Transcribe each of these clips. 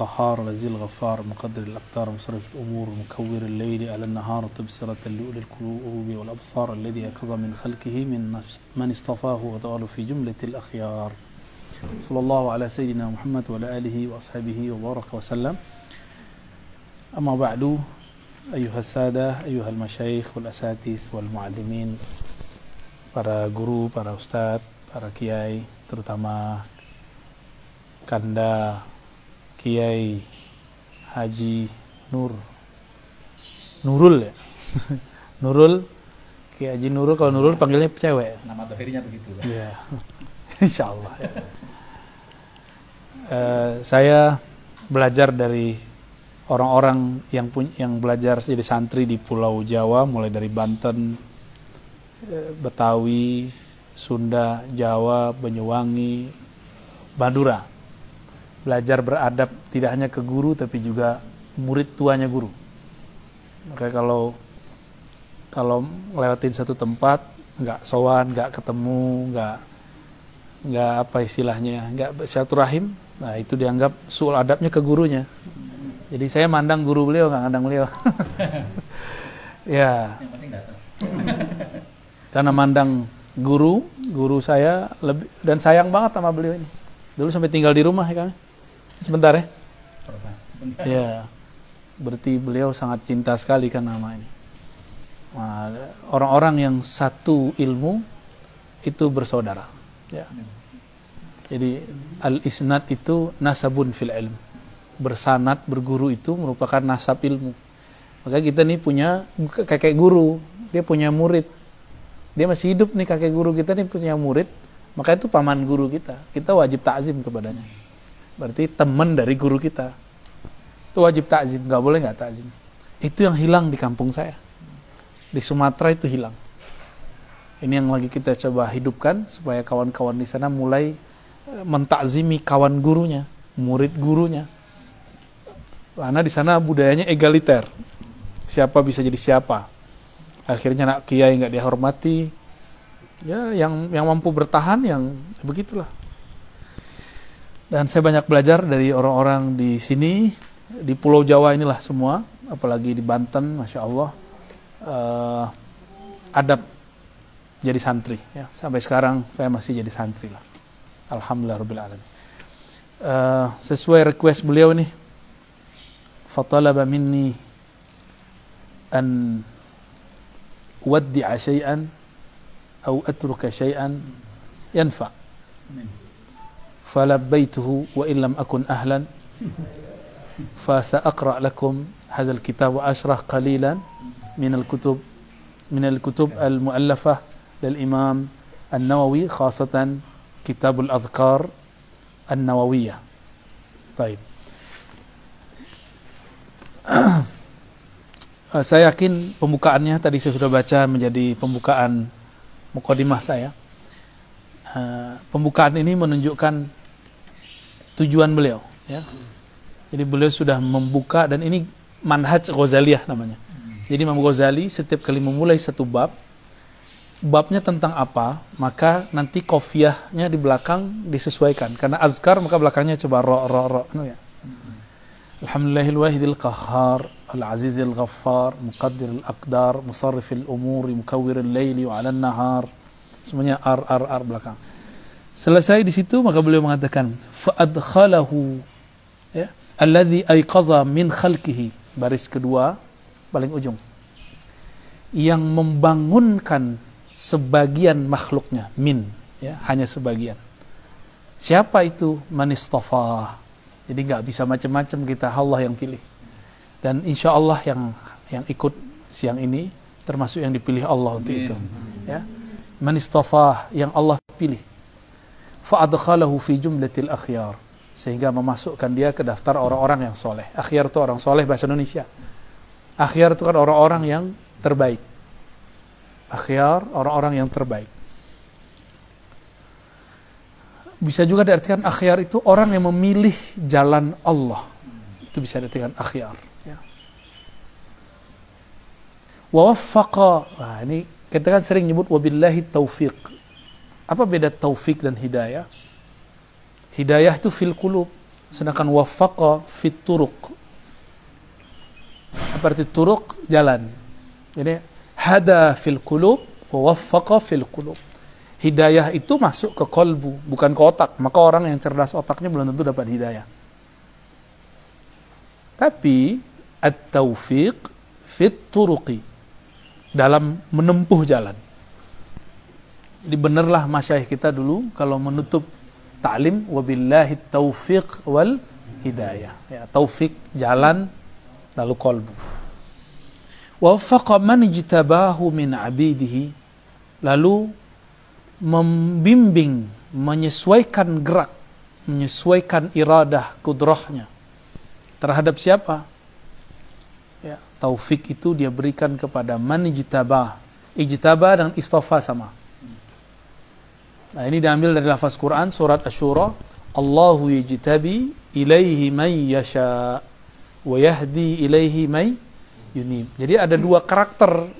القهار العزيز الغفار مقدر الأقدار مصرف الأمور مكور الليل على النهار تبصرة لأولي القلوب والأبصار الذي يقظ من خلقه من من اصطفاه وتعالى في جملة الأخيار. صلى الله على سيدنا محمد وعلى آله وأصحابه وبارك وسلم. أما بعد أيها السادة أيها المشايخ والأساتذة والمعلمين para guru, para ustadz, para kiai, terutama Kanda Kiai Haji Nur Nurul ya Nurul Kiai Haji Nurul kalau Nurul panggilnya cewek Nama dohirnya begitu. Iya, insya Allah. Ya. Eh, saya belajar dari orang-orang yang punya yang belajar jadi santri di Pulau Jawa, mulai dari Banten, eh, Betawi, Sunda, Jawa, Banyuwangi, Madura. Belajar beradab tidak hanya ke guru tapi juga murid tuanya guru. Makanya kalau kalau ngelewatin satu tempat nggak sowan, nggak ketemu, nggak nggak apa istilahnya, nggak silaturahim, nah itu dianggap suul adabnya ke gurunya. Jadi saya mandang guru beliau, nggak mandang beliau. ya, karena mandang guru, guru saya lebih dan sayang banget sama beliau ini. Dulu sampai tinggal di rumah ya kami. Sebentar ya. Sebentar. Ya, berarti beliau sangat cinta sekali kan nama ini. Orang-orang yang satu ilmu itu bersaudara. Ya. Jadi al-isnad itu nasabun fil ilm. Bersanad, berguru itu merupakan nasab ilmu. Maka kita nih punya kakek guru, dia punya murid. Dia masih hidup nih kakek guru kita nih punya murid, maka itu paman guru kita. Kita wajib takzim kepadanya. Berarti teman dari guru kita. Itu wajib takzim, nggak boleh nggak takzim. Itu yang hilang di kampung saya. Di Sumatera itu hilang. Ini yang lagi kita coba hidupkan supaya kawan-kawan di sana mulai eh, mentakzimi kawan gurunya, murid gurunya. Karena di sana budayanya egaliter. Siapa bisa jadi siapa. Akhirnya anak kiai nggak dihormati. Ya, yang yang mampu bertahan yang begitulah. Dan saya banyak belajar dari orang-orang di sini, di Pulau Jawa inilah semua, apalagi di Banten, masya Allah, eh, adab jadi santri. Ya. Sampai sekarang saya masih jadi santri lah. Alhamdulillah Rabbil Alamin. Eh, sesuai request beliau nih, fatalaba minni an uwaddi'a syai'an atau atruka syai'an yanfa' Amin. فلبيته وإن لم أكن أهلا فسأقرأ لكم هذا الكتاب وأشرح قليلا من الكتب من الكتب المؤلفة للإمام النووي خاصة كتاب الأذكار النووية طيب Eh, saya yakin pembukaannya tadi saya sudah baca menjadi pembukaan mukadimah saya. Eh, pembukaan ini menunjukkan tujuan beliau ya. Jadi beliau sudah membuka dan ini manhaj Ghazaliyah namanya. Jadi Imam Ghazali setiap kali memulai satu bab babnya tentang apa, maka nanti kofiahnya di belakang disesuaikan. Karena azkar maka belakangnya coba ro ro ro anu ya. Alhamdulillahil wahidil qahhar al-azizil ghaffar muqaddiril aqdar musarrifil umuri mukawwiril laili wa 'alan nahar. Semuanya ar ar ar belakang. Selesai di situ maka beliau mengatakan fa'adkhalahu ya alladhi ayqaza min khalqihi. Baris kedua paling ujung. Yang membangunkan sebagian makhluknya min ya hanya sebagian. Siapa itu? Manistafa jadi nggak bisa macam-macam kita Allah yang pilih. Dan insya Allah yang yang ikut siang ini termasuk yang dipilih Allah untuk itu ya. Manistafa yang Allah pilih fa'adkhalahu fi jumlatil akhyar sehingga memasukkan dia ke daftar orang-orang yang soleh. Akhyar itu orang soleh bahasa Indonesia. Akhyar itu kan orang-orang yang terbaik. Akhyar orang-orang yang terbaik. Bisa juga diartikan akhyar itu orang yang memilih jalan Allah. Itu bisa diartikan akhyar ya. wa waffaqa nah, ini kita kan sering nyebut wabillahi taufiq apa beda taufik dan hidayah? Hidayah itu fil kulub. sedangkan waffaqa fit turuq. Apa arti turuq? Jalan. Jadi hada fil qulub wa waffaqa fil qulub. Hidayah itu masuk ke kolbu, bukan ke otak. Maka orang yang cerdas otaknya belum tentu dapat hidayah. Tapi at-taufiq fit turuqi dalam menempuh jalan. Jadi benerlah masyayikh kita dulu kalau menutup ta'lim wabillahi taufiq wal hidayah. Ya, taufik jalan lalu kolbu. Wafaqa man min abidihi lalu membimbing, menyesuaikan gerak, menyesuaikan iradah kudrahnya terhadap siapa? Ya, taufik itu dia berikan kepada man ijtabah. Ijtabah dan istofa sama. Nah, ini diambil dari lafaz Quran surat Asy-Syura, Allahu yajtabi ilaihi man yasha wa yahdi ilaihi may yunib. Jadi ada dua karakter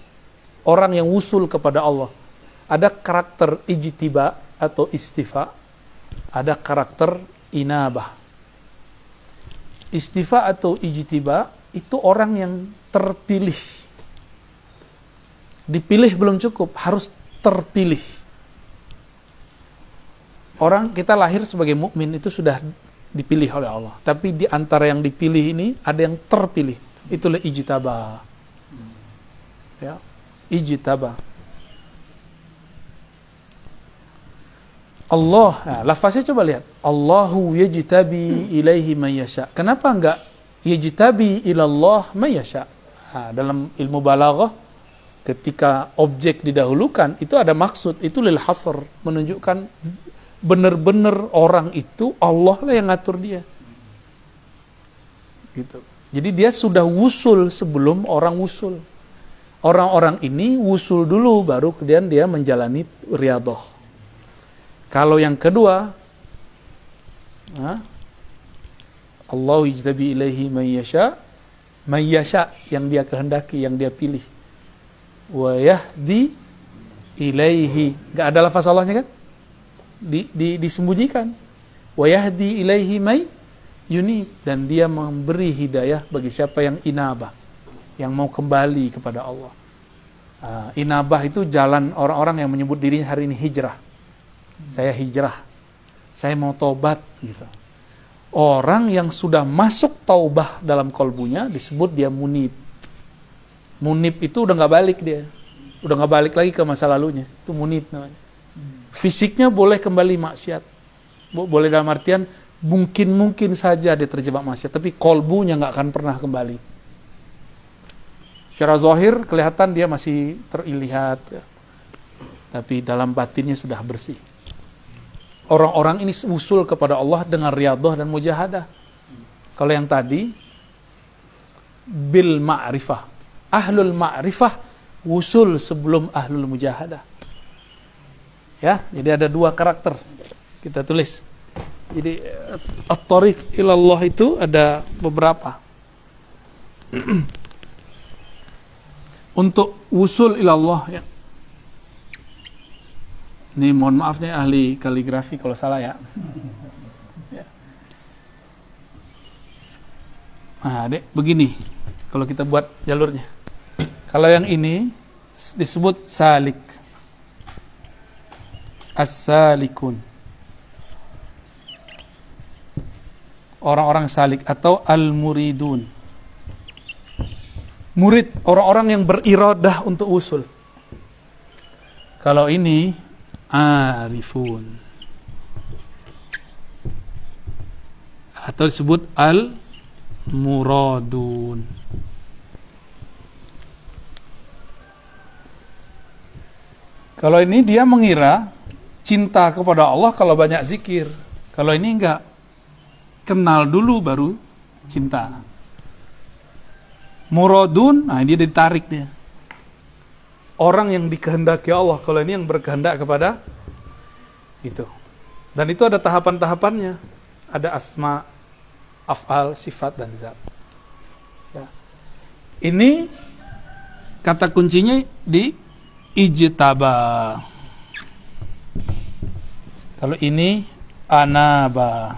orang yang wusul kepada Allah. Ada karakter ijtiba atau istifa, ada karakter inabah. Istifa atau ijtiba itu orang yang terpilih. Dipilih belum cukup, harus terpilih orang kita lahir sebagai mukmin itu sudah dipilih oleh Allah. Tapi di antara yang dipilih ini ada yang terpilih. Itulah ijtaba. Ya, ijtaba. Allah, nah, lafaznya coba lihat. Allahu yajtabi ilaihi man yasha. Kenapa enggak yajtabi ilallah man yasha? Nah, dalam ilmu balaghah ketika objek didahulukan itu ada maksud, itu lil hasr, menunjukkan benar-benar orang itu Allah lah yang ngatur dia. Gitu. Jadi dia sudah wusul sebelum orang wusul. Orang-orang ini wusul dulu baru kemudian dia menjalani riadoh. Kalau yang kedua, Allah ijtabi ilaihi mayyasha, mayyasha yang dia kehendaki, yang dia pilih. Wa yahdi ilaihi. Gak ada lafaz Allahnya kan? Di, di, disembunyikan. Wa yahdi ilaihi may yuni dan dia memberi hidayah bagi siapa yang inabah, yang mau kembali kepada Allah. Uh, inabah itu jalan orang-orang yang menyebut dirinya hari ini hijrah. Saya hijrah. Saya mau tobat gitu. Orang yang sudah masuk taubah dalam kolbunya disebut dia munib. Munib itu udah nggak balik dia. Udah nggak balik lagi ke masa lalunya. Itu munib namanya. Fisiknya boleh kembali maksiat. Boleh dalam artian mungkin-mungkin saja dia terjebak maksiat, tapi kolbunya nggak akan pernah kembali. Secara zahir kelihatan dia masih terlihat, ya. tapi dalam batinnya sudah bersih. Orang-orang ini usul kepada Allah dengan riadah dan mujahadah. Kalau yang tadi bil ma'rifah. Ahlul ma'rifah usul sebelum ahlul mujahadah. Ya, jadi ada dua karakter. Kita tulis. Jadi at-tariq ilallah itu ada beberapa. Untuk usul ilallah ya. Ini mohon maaf nih ahli kaligrafi kalau salah ya. ya. Nah, dek, begini. Kalau kita buat jalurnya. Kalau yang ini disebut salik as-salikun. Orang-orang salik atau al-muridun. Murid, orang-orang yang beriradah untuk usul. Kalau ini arifun. Atau disebut al-muradun. Kalau ini dia mengira cinta kepada Allah kalau banyak zikir. Kalau ini enggak. Kenal dulu baru cinta. Muradun, nah ini ditarik dia. Orang yang dikehendaki Allah, kalau ini yang berkehendak kepada itu. Dan itu ada tahapan-tahapannya. Ada asma, afal, sifat, dan zat. Ya. Ini kata kuncinya di ijtaba. Kalau ini anaba.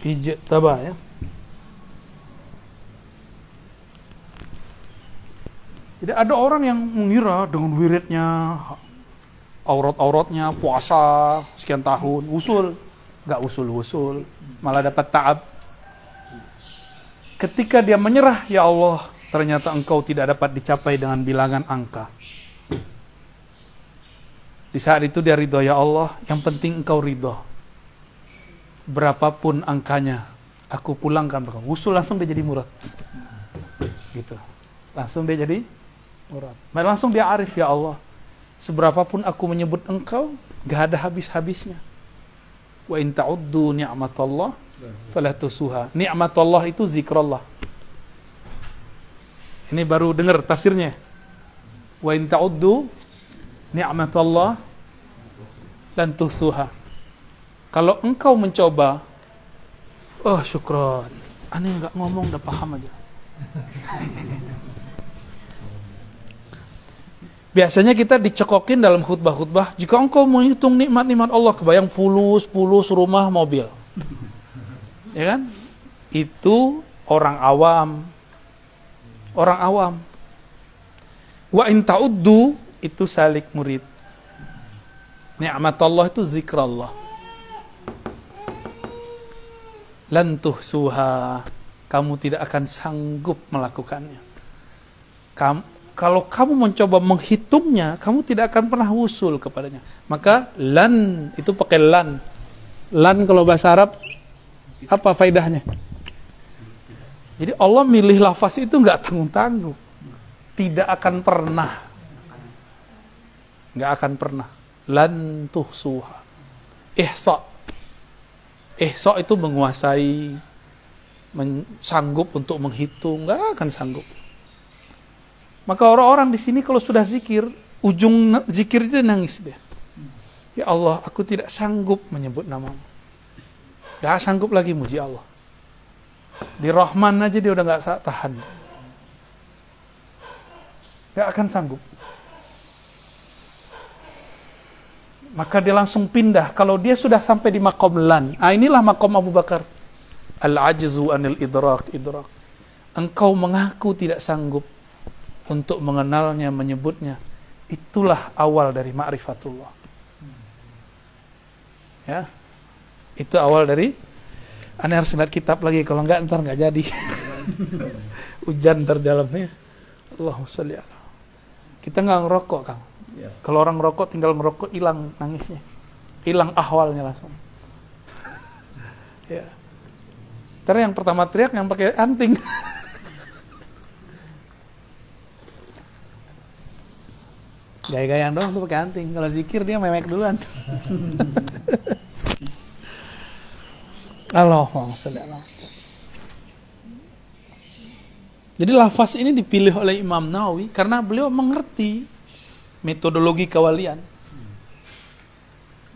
Ijtaba ya. Jadi ada orang yang mengira dengan wiridnya, aurat-auratnya, puasa sekian tahun, usul, nggak usul-usul, malah dapat taab ketika dia menyerah ya Allah ternyata engkau tidak dapat dicapai dengan bilangan angka. Di saat itu dia ridho ya Allah yang penting engkau ridho. Berapapun angkanya aku pulangkan usul langsung dia jadi murad. Gitu. Langsung dia jadi murad. Langsung dia arif ya Allah seberapapun aku menyebut engkau gak ada habis-habisnya. Wa in ta'uddu ni'matallah fala tusuha. Ni'matallah itu zikrullah. Ini baru dengar tafsirnya. Wa in ta'uddu ni'matallah lan tusuha. Kalau engkau mencoba oh syukron. Aneh nggak ngomong udah paham aja. Biasanya kita dicekokin dalam khutbah-khutbah, jika engkau menghitung nikmat-nikmat Allah, kebayang fulus, fulus rumah, mobil. Ya kan? Itu orang awam. Orang awam. Wa in ta'uddu itu salik murid. Nikmat Allah itu zikrullah. Lantuh suha. Kamu tidak akan sanggup melakukannya. Kamu, kalau kamu mencoba menghitungnya, kamu tidak akan pernah usul kepadanya. Maka lan itu pakai lan. Lan kalau bahasa Arab apa faedahnya? Jadi Allah milih lafaz itu nggak tanggung-tanggung. Tidak akan pernah. Nggak akan pernah. Lan tuhsuha. Ihsa. Ihsa itu menguasai, men sanggup untuk menghitung, nggak akan sanggup. Maka orang-orang di sini kalau sudah zikir, ujung zikir dia nangis dia. Ya Allah, aku tidak sanggup menyebut namamu. Gak sanggup lagi muji Allah. Di Rahman aja dia udah gak tahan. Gak akan sanggup. Maka dia langsung pindah. Kalau dia sudah sampai di makom lan. Ah inilah makom Abu Bakar. Al-ajzu anil idrak idrak. Engkau mengaku tidak sanggup untuk mengenalnya, menyebutnya. Itulah awal dari ma'rifatullah. Ya. Itu awal dari Anda harus lihat kitab lagi kalau enggak ntar enggak jadi. Hujan terdalamnya. Allahumma sholli ala. Kita enggak ngerokok, Kang. Ya. Kalau orang ngerokok tinggal ngerokok hilang nangisnya. Hilang ahwalnya langsung. ya. Ntar yang pertama teriak yang pakai anting. Gaya-gayaan doang tuh pakai anting. Kalau zikir dia memek duluan. Allahumma Jadi lafaz ini dipilih oleh Imam Nawawi karena beliau mengerti metodologi kewalian.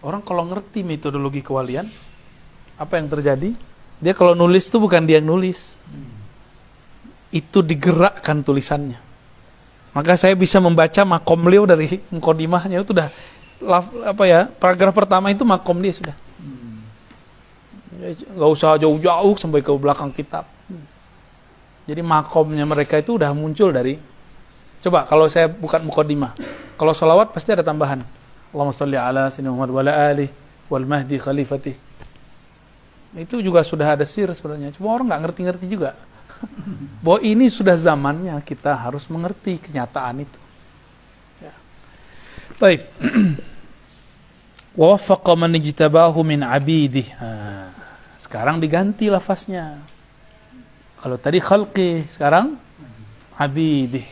Orang kalau ngerti metodologi kewalian, apa yang terjadi? Dia kalau nulis itu bukan dia yang nulis. Itu digerakkan tulisannya. Maka saya bisa membaca makom beliau dari mukodimahnya itu sudah apa ya paragraf pertama itu makom dia sudah. Gak usah jauh-jauh sampai ke belakang kitab. Jadi makomnya mereka itu udah muncul dari Coba kalau saya bukan mukodimah, kalau sholawat pasti ada tambahan. Allahumma salli ala sayyidina Muhammad wa ala ali wal mahdi khalifati. Itu juga sudah ada sir sebenarnya. Cuma orang nggak ngerti-ngerti juga bahwa ini sudah zamannya kita harus mengerti kenyataan itu. Ya. Baik. Wa waffaqa man ijtabahu min abidih. Sekarang diganti lafaznya. Kalau tadi khalqi, sekarang abidih.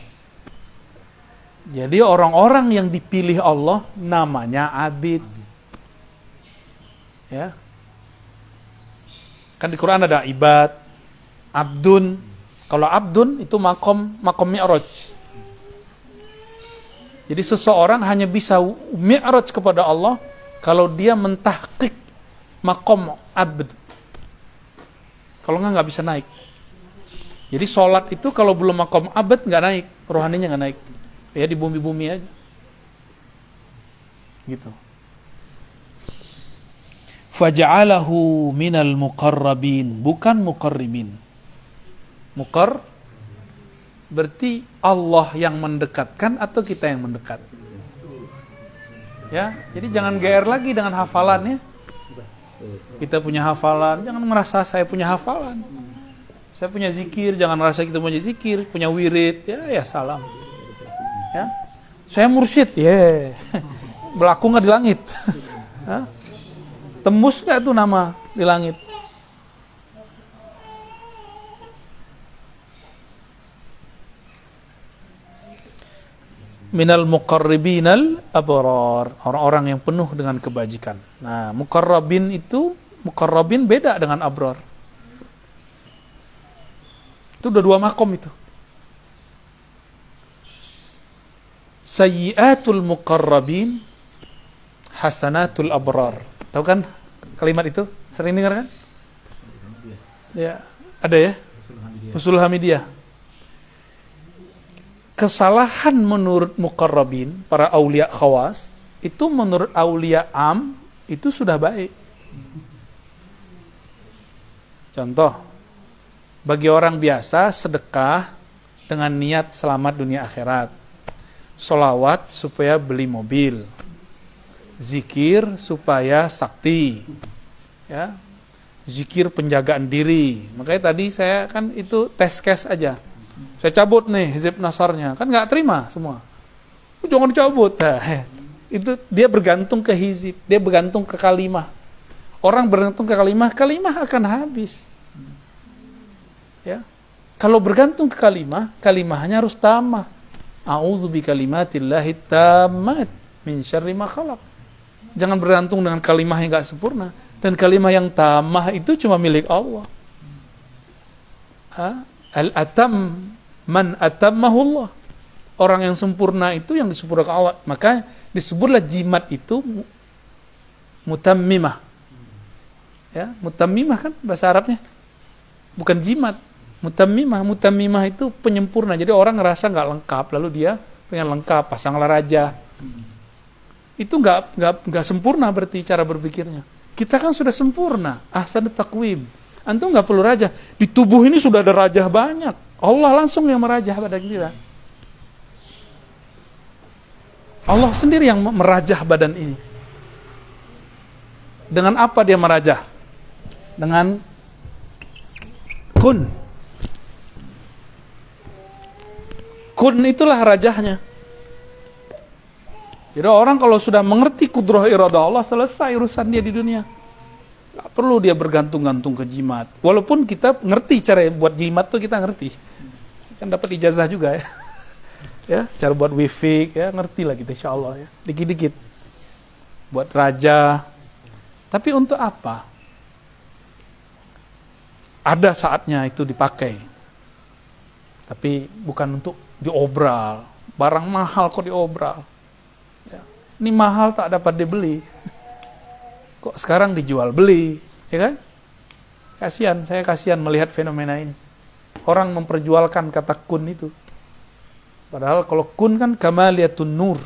Jadi orang-orang yang dipilih Allah namanya abid. Ya. Kan di Quran ada ibad, abdun kalau abdun itu makom makom mi'raj jadi seseorang hanya bisa mi'raj kepada Allah kalau dia mentahkik makom abd kalau nggak nggak bisa naik. Jadi sholat itu kalau belum makom abd nggak naik. Rohaninya nggak naik. Ya di bumi-bumi aja. Gitu. Faja'alahu minal muqarrabin. Bukan muqarribin. Muqar berarti Allah yang mendekatkan atau kita yang mendekat? Ya jadi jangan GR lagi dengan hafalannya kita punya hafalan jangan merasa saya punya hafalan. Saya punya zikir jangan merasa kita punya zikir punya wirid. Ya ya salam. Ya. Saya mursyid ya. Berlaku nggak di langit. Hah? tembus nggak tuh nama di langit minal muqarribinal abrar. Orang-orang yang penuh dengan kebajikan. Nah muqarrabin itu muqarrabin beda dengan abrar. Itu udah dua makom itu. Sayyiatul muqarrabin hasanatul abrar. Tahu kan kalimat itu? Sering dengar kan? Ya ada ya? Usul hamidiyah kesalahan menurut muqarrabin, para aulia khawas, itu menurut aulia am, itu sudah baik. Contoh, bagi orang biasa sedekah dengan niat selamat dunia akhirat. Solawat supaya beli mobil. Zikir supaya sakti. Ya. Zikir penjagaan diri. Makanya tadi saya kan itu tes case aja saya cabut nih hizib nasarnya. Kan nggak terima semua. Jangan dicabut. Nah, itu dia bergantung ke hizib. Dia bergantung ke kalimah. Orang bergantung ke kalimah, kalimah akan habis. Ya. Kalau bergantung ke kalimah, kalimahnya harus tamah. A'udzu bi kalimatillahi tammat min syarri ma khalaq. Jangan bergantung dengan kalimah yang enggak sempurna. Dan kalimah yang tamah itu cuma milik Allah. Al-atam man atammahullah. Orang yang sempurna itu yang disempurnakan Allah. Maka disebutlah jimat itu mutammimah. Ya, mutammimah kan bahasa Arabnya. Bukan jimat. Mutammimah, mutammimah itu penyempurna. Jadi orang ngerasa nggak lengkap, lalu dia pengen lengkap, pasanglah raja. Itu nggak nggak nggak sempurna berarti cara berpikirnya. Kita kan sudah sempurna, ahsan takwim Antum nggak perlu raja. Di tubuh ini sudah ada raja banyak. Allah langsung yang merajah pada kita. Allah sendiri yang merajah badan ini. Dengan apa dia merajah? Dengan kun. Kun itulah rajahnya. Jadi orang kalau sudah mengerti kudroh iradah Allah, selesai urusan dia di dunia. Gak perlu dia bergantung-gantung ke jimat. Walaupun kita ngerti cara buat jimat tuh kita ngerti. Kan dapat ijazah juga ya. ya, cara buat wifi ya ngerti lah kita insya Allah ya. Dikit-dikit. Buat raja. Tapi untuk apa? Ada saatnya itu dipakai. Tapi bukan untuk diobral. Barang mahal kok diobral. Ya. Ini mahal tak dapat dibeli kok sekarang dijual beli, ya kan? Kasihan, saya kasihan melihat fenomena ini. Orang memperjualkan kata kun itu. Padahal kalau kun kan kamaliyatun nur.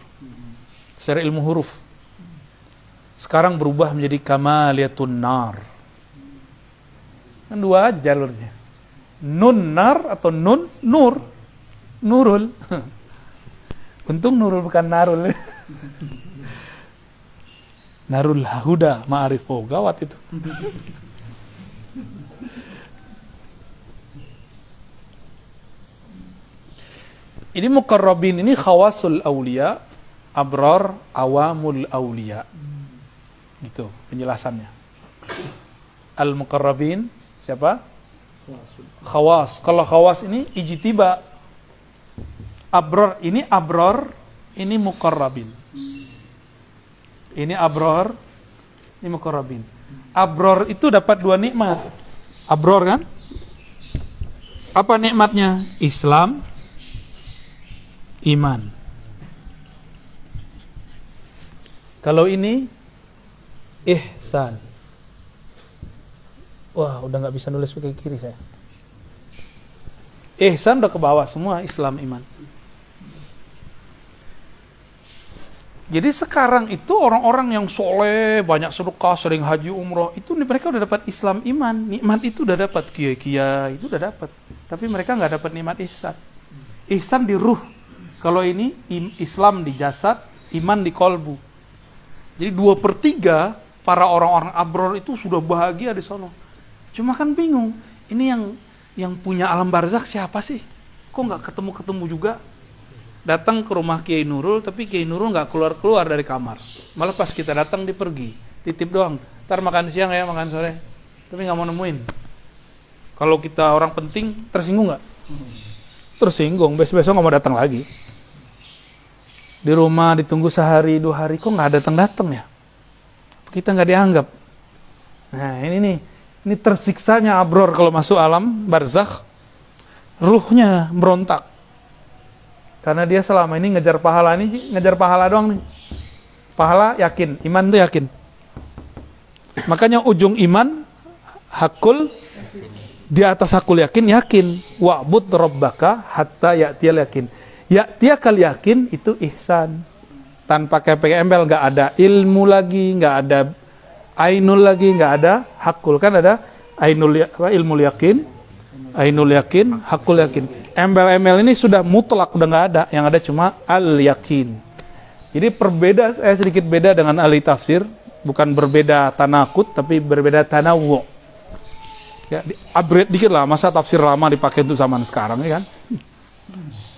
Secara ilmu huruf. Sekarang berubah menjadi kamaliyatun nar. Kan dua aja jalurnya. Nun nar atau nun nur. Nurul. Untung nurul bukan narul. Narul Huda Ma'arif. Oh, gawat itu. ini mukarrabin ini khawasul awliya, abrar awamul awliya. Gitu penjelasannya. Al mukarrabin siapa? Khawas. Kalau khawas ini ijtiba. Abrar ini abrar, ini mukarrabin. Ini abror, ini mukorabin. Abror itu dapat dua nikmat. Abror kan? Apa nikmatnya? Islam, iman. Kalau ini ihsan. Wah, udah nggak bisa nulis pakai kiri saya. Ihsan udah ke bawah semua Islam iman. Jadi sekarang itu orang-orang yang soleh, banyak sedekah, sering haji umroh, itu mereka udah dapat Islam iman, nikmat itu udah dapat kia-kia itu udah dapat. Tapi mereka nggak dapat nikmat ihsan. Ihsan di ruh. Kalau ini Islam di jasad, iman di kolbu. Jadi dua per tiga para orang-orang abror itu sudah bahagia di sana. Cuma kan bingung, ini yang yang punya alam barzakh siapa sih? Kok nggak ketemu-ketemu juga? Datang ke rumah Kiai Nurul, tapi Kiai Nurul nggak keluar-keluar dari kamar. Malah pas kita datang dia pergi, titip doang. Ntar makan siang ya, makan sore. Tapi nggak mau nemuin. Kalau kita orang penting, tersinggung nggak? Tersinggung, besok-besok nggak mau datang lagi. Di rumah ditunggu sehari dua hari, kok nggak datang-datang ya? Kita nggak dianggap. Nah ini nih, ini tersiksanya abror kalau masuk alam barzakh, ruhnya berontak. Karena dia selama ini ngejar pahala ini, ngejar pahala doang nih. Pahala yakin, iman tuh yakin. Makanya ujung iman hakul di atas hakul yakin yakin wa'bud rabbaka hatta ya'tiyal yakin. Ya'tiyakal yakin itu ihsan. Tanpa embel nggak ada ilmu lagi, nggak ada ainul lagi, nggak ada hakul kan ada ainul ya- ilmu yakin, ainul yakin, hakul yakin. Embel-embel ini sudah mutlak udah nggak ada, yang ada cuma al yakin. Jadi perbeda eh, sedikit beda dengan ahli tafsir, bukan berbeda tanakut tapi berbeda tanawu. Ya, di- upgrade dikit lah, masa tafsir lama dipakai untuk zaman sekarang ya kan?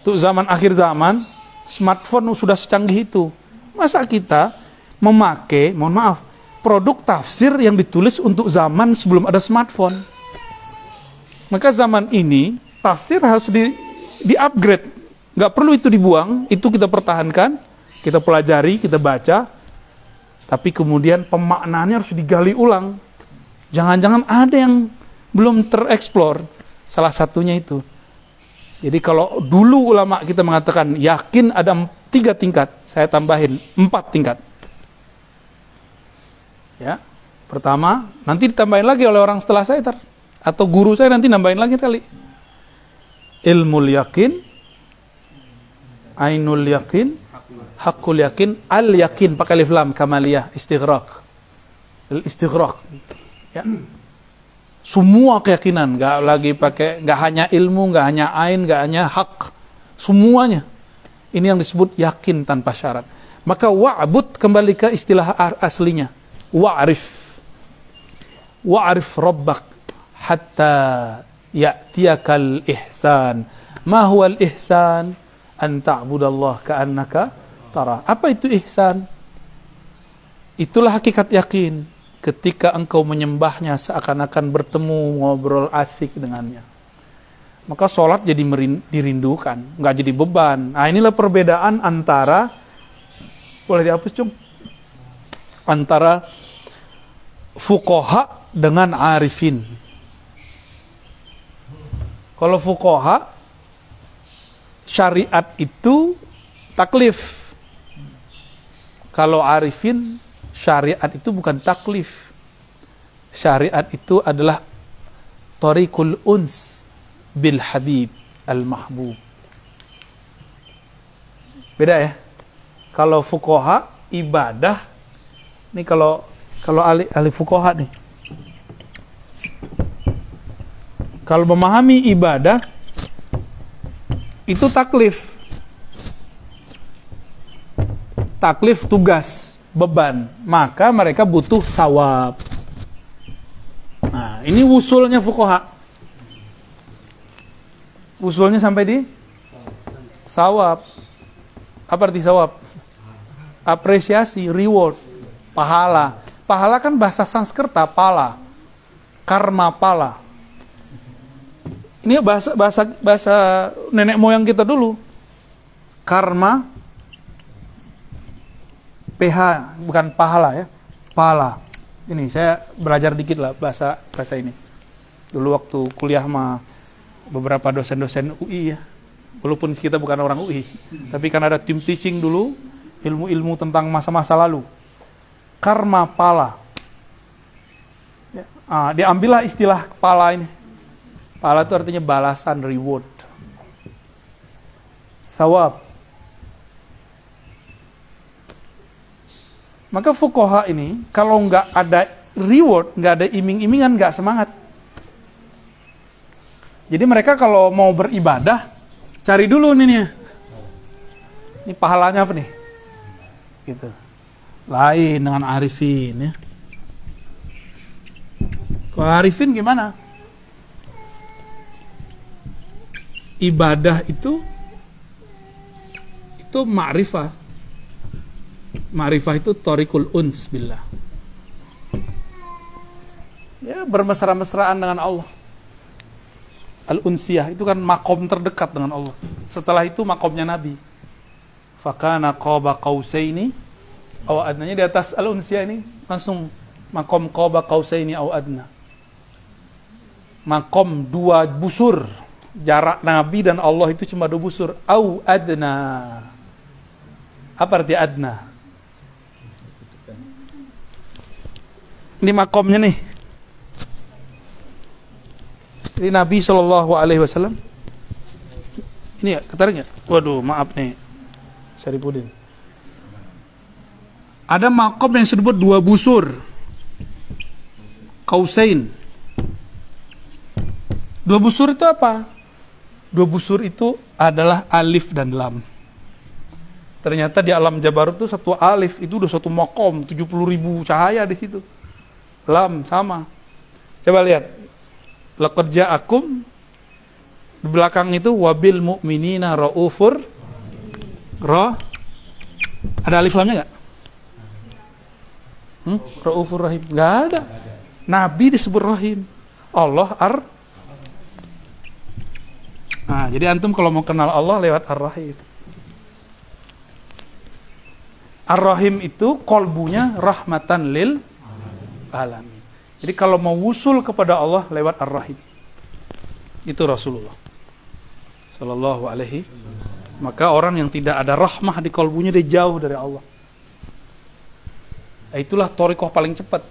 Untuk zaman akhir zaman, smartphone sudah secanggih itu. Masa kita memakai, mohon maaf, produk tafsir yang ditulis untuk zaman sebelum ada smartphone. Maka zaman ini tafsir harus di di upgrade. Nggak perlu itu dibuang, itu kita pertahankan, kita pelajari, kita baca. Tapi kemudian pemaknaannya harus digali ulang. Jangan-jangan ada yang belum tereksplor. Salah satunya itu. Jadi kalau dulu ulama kita mengatakan yakin ada tiga tingkat, saya tambahin empat tingkat. Ya, pertama nanti ditambahin lagi oleh orang setelah saya tar. atau guru saya nanti nambahin lagi kali. Ilmu yakin, ainul yakin, hakul yakin, al yakin pakai alif lam kamaliyah istighraq. Al istighraq. Ya. Semua keyakinan, nggak lagi pakai, nggak hanya ilmu, nggak hanya ain, nggak hanya hak, semuanya. Ini yang disebut yakin tanpa syarat. Maka wa'bud kembali ke istilah aslinya. Wa'rif. Wa'rif rabbak hatta ya'tiyakal ihsan. Ma huwa al-ihsan? An ta'budallah ka'annaka tara. Apa itu ihsan? Itulah hakikat yakin. Ketika engkau menyembahnya seakan-akan bertemu ngobrol asik dengannya. Maka sholat jadi dirindukan, nggak jadi beban. Nah inilah perbedaan antara boleh dihapus cung antara fukoha dengan arifin. Kalau fukoha syariat itu taklif. Kalau arifin syariat itu bukan taklif. Syariat itu adalah tariqul uns bil habib al mahbub. Beda ya? Kalau fukoha ibadah ini kalau kalau ahli ahli fukoha nih. Kalau memahami ibadah itu taklif. Taklif tugas, beban. Maka mereka butuh sawab. Nah, ini wusulnya fukoha. Usulnya sampai di sawab. Apa arti sawab? Apresiasi, reward, pahala. Pahala kan bahasa Sanskerta, pala. Karma pala. Ini bahasa bahasa bahasa nenek moyang kita dulu. Karma PH bukan pahala ya. Pala. Ini saya belajar dikit lah bahasa bahasa ini. Dulu waktu kuliah sama beberapa dosen-dosen UI ya. Walaupun kita bukan orang UI, tapi kan ada tim teaching dulu, ilmu-ilmu tentang masa-masa lalu. Karma pala. Ya, ah, diambillah istilah pala ini. Pala itu artinya balasan, reward. Sawab. Maka fukoha ini kalau nggak ada reward, nggak ada iming-imingan, nggak semangat. Jadi mereka kalau mau beribadah, cari dulu nih nih. Ini pahalanya apa nih? Gitu. Lain dengan arifin ya. Kalau arifin gimana? Ibadah itu itu ma'rifah. Ma'rifah itu torikul uns billah. Ya, bermesra-mesraan dengan Allah. Al-unsiyah itu kan makom terdekat dengan Allah. Setelah itu makomnya Nabi. Fakana qaba qausaini aw adnanya di atas al-unsiyah ini langsung makom qaba qausaini aw adna. Makom dua busur. Jarak Nabi dan Allah itu cuma dua busur. Aw adna. Apa arti adna? Ini makomnya nih. Ini Nabi Shallallahu Alaihi Wasallam. Ini ya, ketarik? Waduh, maaf nih, Syarifudin. Ada makom yang disebut dua busur. Kausain. Dua busur itu apa? Dua busur itu adalah alif dan lam. Ternyata di alam Jabarut itu satu alif itu udah satu makom, 70 ribu cahaya di situ. Lam sama. Coba lihat. Laqad ja'akum di belakang itu wabil mu'minina raufur ra ada alif lamnya enggak? Hmm? Raufur rahim. Enggak ada. Nabi disebut rahim. Allah ar Nah, jadi antum kalau mau kenal Allah lewat Ar-Rahim. Ar-Rahim itu kolbunya rahmatan lil alamin. Jadi kalau mau wusul kepada Allah lewat Ar-Rahim. Itu Rasulullah. Sallallahu alaihi. Maka orang yang tidak ada rahmah di kolbunya dia jauh dari Allah. Nah, itulah torikoh paling cepat.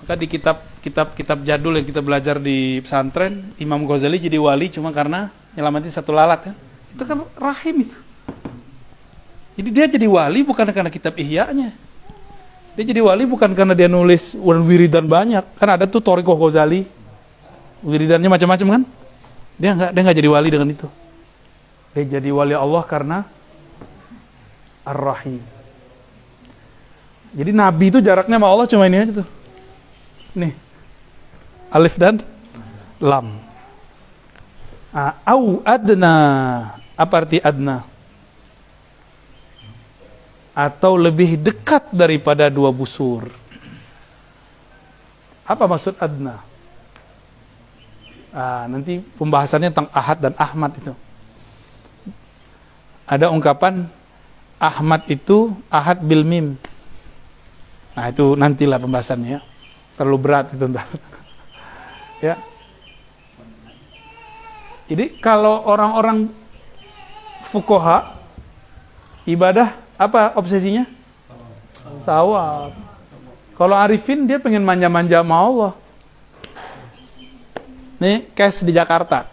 Maka di kitab kitab kitab jadul yang kita belajar di pesantren, Imam Ghazali jadi wali cuma karena nyelamatin satu lalat kan. Itu kan rahim itu. Jadi dia jadi wali bukan karena kitab ihya-nya. Dia jadi wali bukan karena dia nulis wiridan banyak. Kan ada tuh Toriko Ghazali. Wiridannya macam-macam kan? Dia nggak dia nggak jadi wali dengan itu. Dia jadi wali Allah karena Ar-Rahim. Jadi Nabi itu jaraknya sama Allah cuma ini aja tuh. Nih. Alif dan Lam. Ah, au adna. Apa arti adna? atau lebih dekat daripada dua busur. Apa maksud adna? Ah, nanti pembahasannya tentang ahad dan ahmad itu. Ada ungkapan ahmad itu ahad bil mim. Nah itu nantilah pembahasannya. Ya. Terlalu berat itu ntar. ya. Jadi kalau orang-orang fukoha ibadah apa obsesinya? Sawab. Kalau Arifin dia pengen manja-manja sama Allah. Nih, case di Jakarta.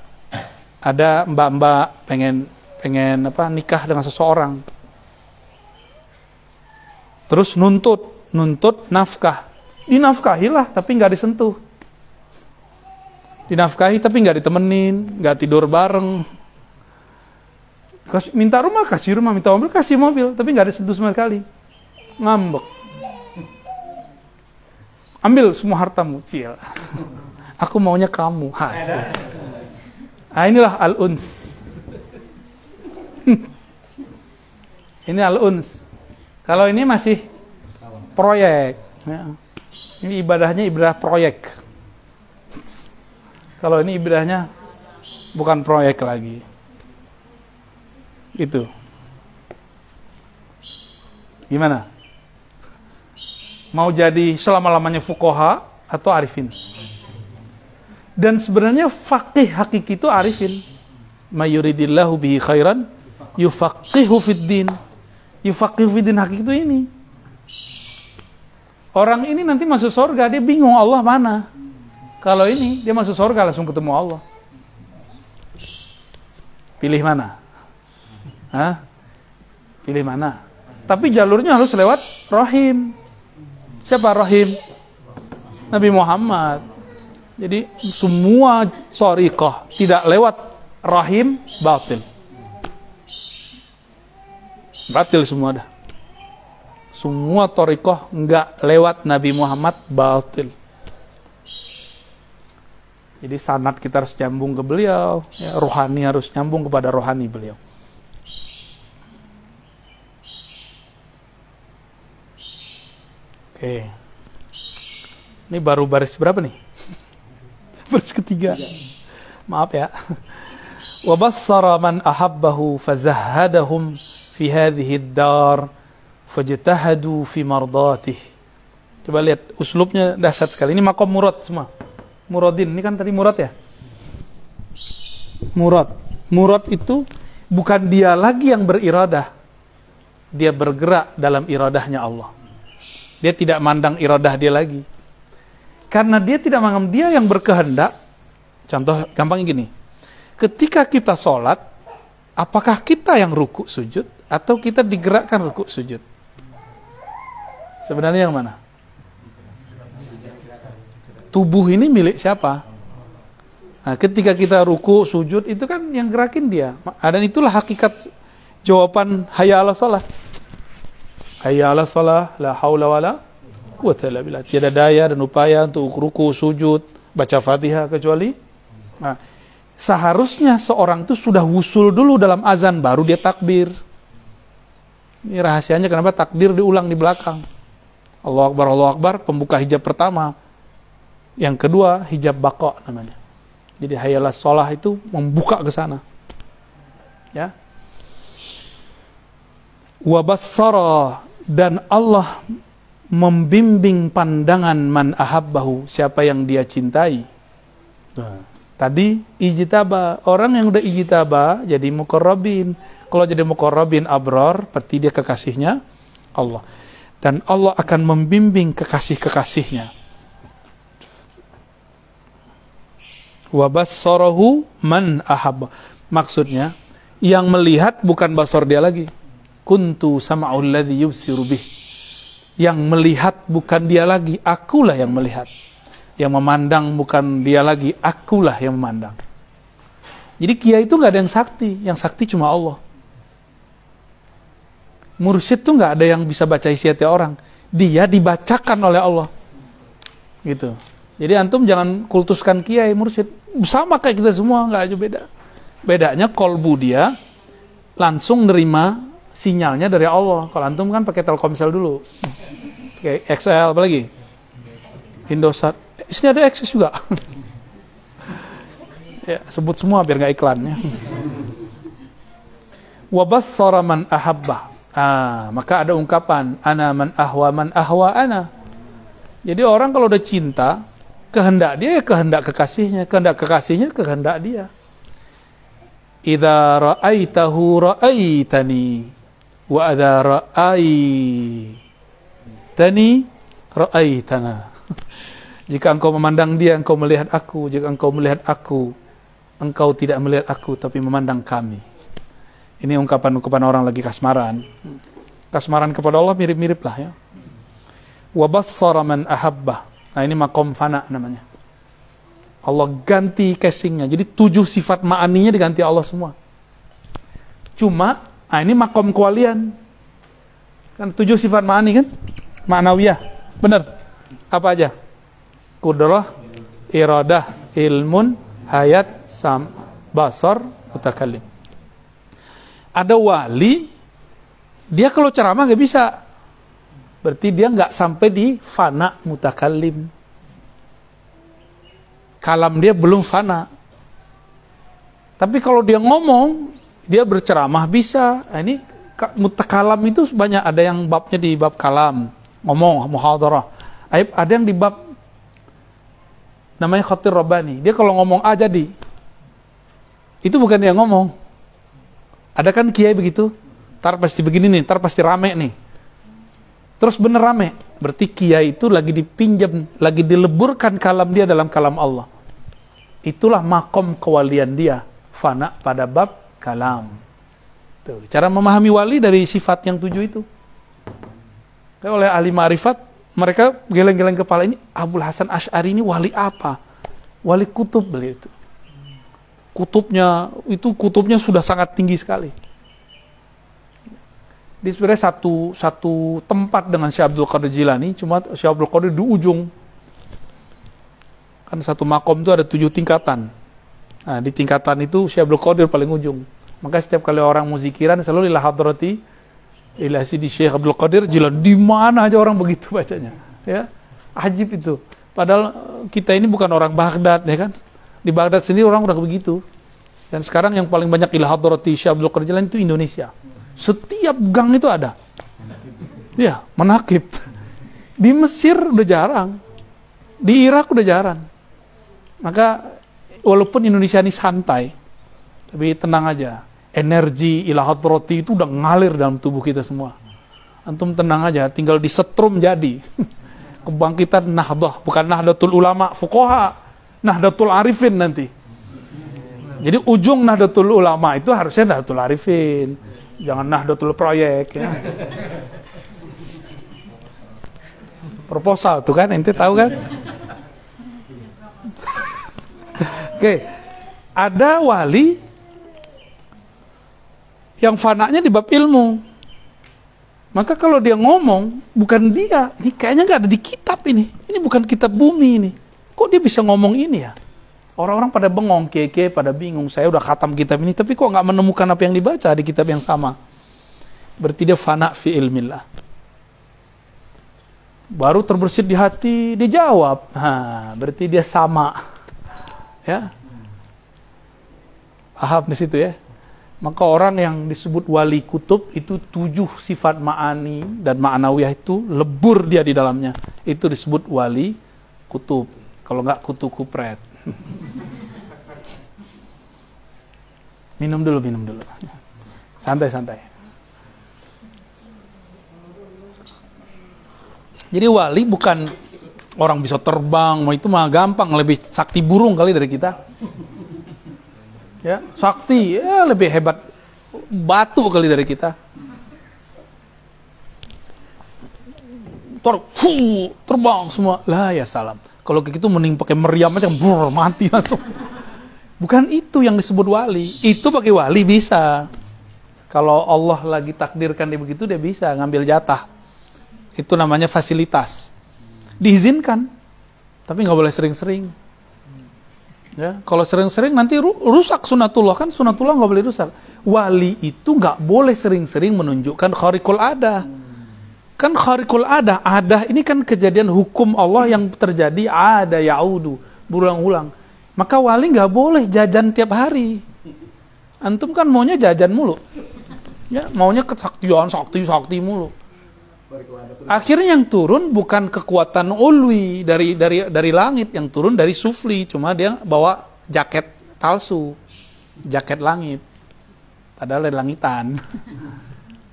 Ada mbak-mbak pengen pengen apa nikah dengan seseorang. Terus nuntut, nuntut nafkah. Dinafkahilah tapi nggak disentuh. Dinafkahi tapi nggak ditemenin, nggak tidur bareng, Kasih, minta rumah kasih rumah, minta mobil kasih mobil, tapi nggak ada sentuh sama sekali. Ngambek. Ambil semua hartamu, cil. Aku maunya kamu. Hasil. Nah, inilah al-uns. ini al-uns. Kalau ini masih proyek. Ya. Ini ibadahnya ibadah proyek. Kalau ini ibadahnya bukan proyek lagi. Itu. Gimana? Mau jadi selama-lamanya fukoha atau arifin? Dan sebenarnya fakih hakiki itu arifin. Mayuridillahu bihi khairan yufaqihu fid din. Yufaqihu hakiki itu ini. Orang ini nanti masuk surga, dia bingung Allah mana. Kalau ini, dia masuk surga langsung ketemu Allah. Pilih mana? Hah? Pilih mana? Tapi jalurnya harus lewat rahim. Siapa rahim? Nabi Muhammad. Jadi semua tariqah tidak lewat rahim batil. Batil semua dah. Semua tariqah enggak lewat Nabi Muhammad batil. Jadi sanat kita harus nyambung ke beliau, ya, rohani harus nyambung kepada rohani beliau. Oke. Ini baru baris berapa nih? baris ketiga. Maaf ya. Bassara man ahabbahu fazahhadahum fi hadhihi ad-dar fajtahadu fi mardatih. Coba lihat uslubnya dahsyat sekali. Ini makom murad semua. Muradin, ini kan tadi murad ya? Murad. Murad itu bukan dia lagi yang beriradah. Dia bergerak dalam iradahnya Allah. Dia tidak mandang iradah dia lagi. Karena dia tidak menganggap dia yang berkehendak. Contoh gampang gini. Ketika kita sholat, apakah kita yang ruku sujud atau kita digerakkan ruku sujud? Sebenarnya yang mana? Tubuh ini milik siapa? Nah, ketika kita ruku, sujud, itu kan yang gerakin dia. Dan itulah hakikat jawaban hayya ala salah. Hayya ala salah, la haula wala quwata illa billah. Tiada daya dan upaya untuk ruku, sujud, baca Fatihah kecuali nah, seharusnya seorang itu sudah wusul dulu dalam azan baru dia takbir. Ini rahasianya kenapa takbir diulang di belakang. Allah Akbar, Allah Akbar, pembuka hijab pertama yang kedua hijab bako namanya. Jadi hayalah sholah itu membuka ke sana. Ya. Wabassara dan Allah membimbing pandangan man ahabbahu siapa yang dia cintai. Nah, tadi ijtaba orang yang udah ijtaba jadi mukarrabin. Kalau jadi mukarrabin abror berarti dia kekasihnya Allah. Dan Allah akan membimbing kekasih-kekasihnya. Wabassarahu man ahab. Maksudnya, yang melihat bukan basor dia lagi. Kuntu sama'ul ladzi yubsiru bih. Yang melihat bukan dia lagi, akulah yang melihat. Yang memandang bukan dia lagi, akulah yang memandang. Jadi kiai itu nggak ada yang sakti, yang sakti cuma Allah. Mursyid tuh nggak ada yang bisa baca isi hati orang. Dia dibacakan oleh Allah. Gitu. Jadi antum jangan kultuskan kiai mursyid. Sama kayak kita semua, nggak aja beda. Bedanya kolbu dia langsung nerima sinyalnya dari Allah. Kalau antum kan pakai Telkomsel dulu. Kayak XL apa lagi? Indosat. Eh, sini ada Access juga. ya, sebut semua biar nggak iklannya. Wabassara man ahabba. Ah, maka ada ungkapan ana man ahwa man ahwa ana. Jadi orang kalau udah cinta, kehendak dia ya kehendak kekasihnya, kehendak kekasihnya kehendak dia. Idza ra'aitahu ra'aitani wa adza ra'aitani ra'aitana. Jika engkau memandang dia, engkau melihat aku. Jika engkau melihat aku, engkau tidak melihat aku, tapi memandang kami. Ini ungkapan-ungkapan orang lagi kasmaran. Kasmaran kepada Allah mirip-mirip lah ya. Wabassara man ahabbah Nah ini makom fana namanya. Allah ganti casingnya. Jadi tujuh sifat ma'aninya diganti Allah semua. Cuma, nah ini makom kewalian. Kan tujuh sifat ma'ani kan? Ma'nawiyah. Benar. Apa aja? Kudrah, iradah, ilmun, hayat, sam, basar, mutakalim. Ada wali, dia kalau ceramah gak bisa Berarti dia nggak sampai di fana mutakalim. Kalam dia belum fana. Tapi kalau dia ngomong, dia berceramah bisa. Nah, ini mutakalam itu banyak ada yang babnya di bab kalam, ngomong muhadarah. Ada yang di bab namanya khatir robani. Dia kalau ngomong A jadi. Itu bukan dia ngomong. Ada kan kiai begitu? Tar pasti begini nih, tar pasti rame nih Terus bener rame. Berarti kiai itu lagi dipinjam, lagi dileburkan kalam dia dalam kalam Allah. Itulah makom kewalian dia. Fana pada bab kalam. Tuh, cara memahami wali dari sifat yang tujuh itu. Kayak oleh ahli ma'rifat, mereka geleng-geleng kepala ini, Abul Hasan Ash'ari ini wali apa? Wali kutub beliau itu. Kutubnya, itu kutubnya sudah sangat tinggi sekali. Di sebenarnya satu, satu tempat dengan Syekh Abdul Qadir Jilani, cuma Syekh Abdul Qadir di ujung. Kan satu makom itu ada tujuh tingkatan. Nah, di tingkatan itu Syekh Abdul Qadir paling ujung. Maka setiap kali orang muzikiran selalu ilah hadrati ilah di Syekh Abdul Qadir Jilan. Di mana aja orang begitu bacanya. Ya. Ajib itu. Padahal kita ini bukan orang Baghdad ya kan. Di Baghdad sendiri orang udah begitu. Dan sekarang yang paling banyak ilah hadrati Syekh Abdul Qadir Jilan itu Indonesia. Setiap gang itu ada. Ya, menakib. Di Mesir udah jarang. Di Irak udah jarang. Maka walaupun Indonesia ini santai, tapi tenang aja energi ilahat roti itu udah ngalir dalam tubuh kita semua. Antum tenang aja, tinggal disetrum jadi. Kebangkitan nahdah, bukan nahdlatul ulama, fukoha, nahdlatul arifin nanti. Jadi ujung nahdlatul ulama itu harusnya nahdlatul arifin. Jangan nahdlatul proyek ya. Proposal tuh kan, ente tahu kan? Oke, ada wali yang fananya di bab ilmu. Maka kalau dia ngomong, bukan dia, ini kayaknya nggak ada di kitab ini. Ini bukan kitab bumi ini. Kok dia bisa ngomong ini ya? Orang-orang pada bengong, keke, pada bingung. Saya udah khatam kitab ini, tapi kok nggak menemukan apa yang dibaca di kitab yang sama? Berarti dia fana fi ilmillah. Baru terbersit di hati, dijawab. Nah, berarti dia sama. Ya. Paham di situ ya? Maka orang yang disebut wali kutub itu tujuh sifat ma'ani dan ma'nawiyah itu lebur dia di dalamnya. Itu disebut wali kutub. Kalau nggak kutu kupret. minum dulu, minum dulu. Santai-santai. Jadi wali bukan orang bisa terbang, mau itu mah gampang, lebih sakti burung kali dari kita ya sakti ya lebih hebat batu kali dari kita ter terbang semua lah ya salam kalau kayak gitu mending pakai meriam aja brr, mati langsung. Bukan itu yang disebut wali. Itu pakai wali bisa. Kalau Allah lagi takdirkan dia begitu dia bisa ngambil jatah. Itu namanya fasilitas. Diizinkan tapi nggak boleh sering-sering. Ya, kalau sering-sering nanti rusak sunatullah. Kan sunatullah nggak boleh rusak. Wali itu nggak boleh sering-sering menunjukkan kharikul ada. Kan kharikul ada, ada ini kan kejadian hukum Allah yang terjadi ada yaudu berulang-ulang. Maka wali nggak boleh jajan tiap hari. Antum kan maunya jajan mulu. Ya, maunya kesaktian, sakti, sakti mulu. Akhirnya yang turun bukan kekuatan ulwi dari dari dari langit, yang turun dari sufli. Cuma dia bawa jaket palsu, jaket langit. Padahal dari langitan.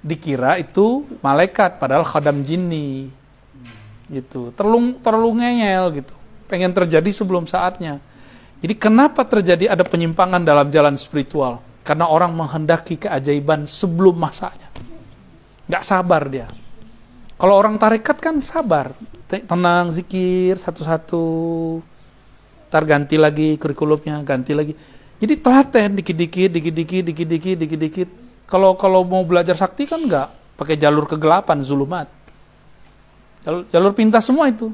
Dikira itu malaikat, padahal khadam jinni. Gitu. Terlalu terlalu ngeyel gitu. Pengen terjadi sebelum saatnya. Jadi kenapa terjadi ada penyimpangan dalam jalan spiritual? Karena orang menghendaki keajaiban sebelum masanya. Gak sabar dia kalau orang tarekat kan sabar, tenang, zikir satu-satu. Ntar ganti lagi kurikulumnya, ganti lagi. Jadi telaten dikit-dikit, dikit-dikit, dikit-dikit, dikit-dikit. Kalau kalau mau belajar sakti kan enggak pakai jalur kegelapan, zulumat. Jalur, jalur pintas semua itu.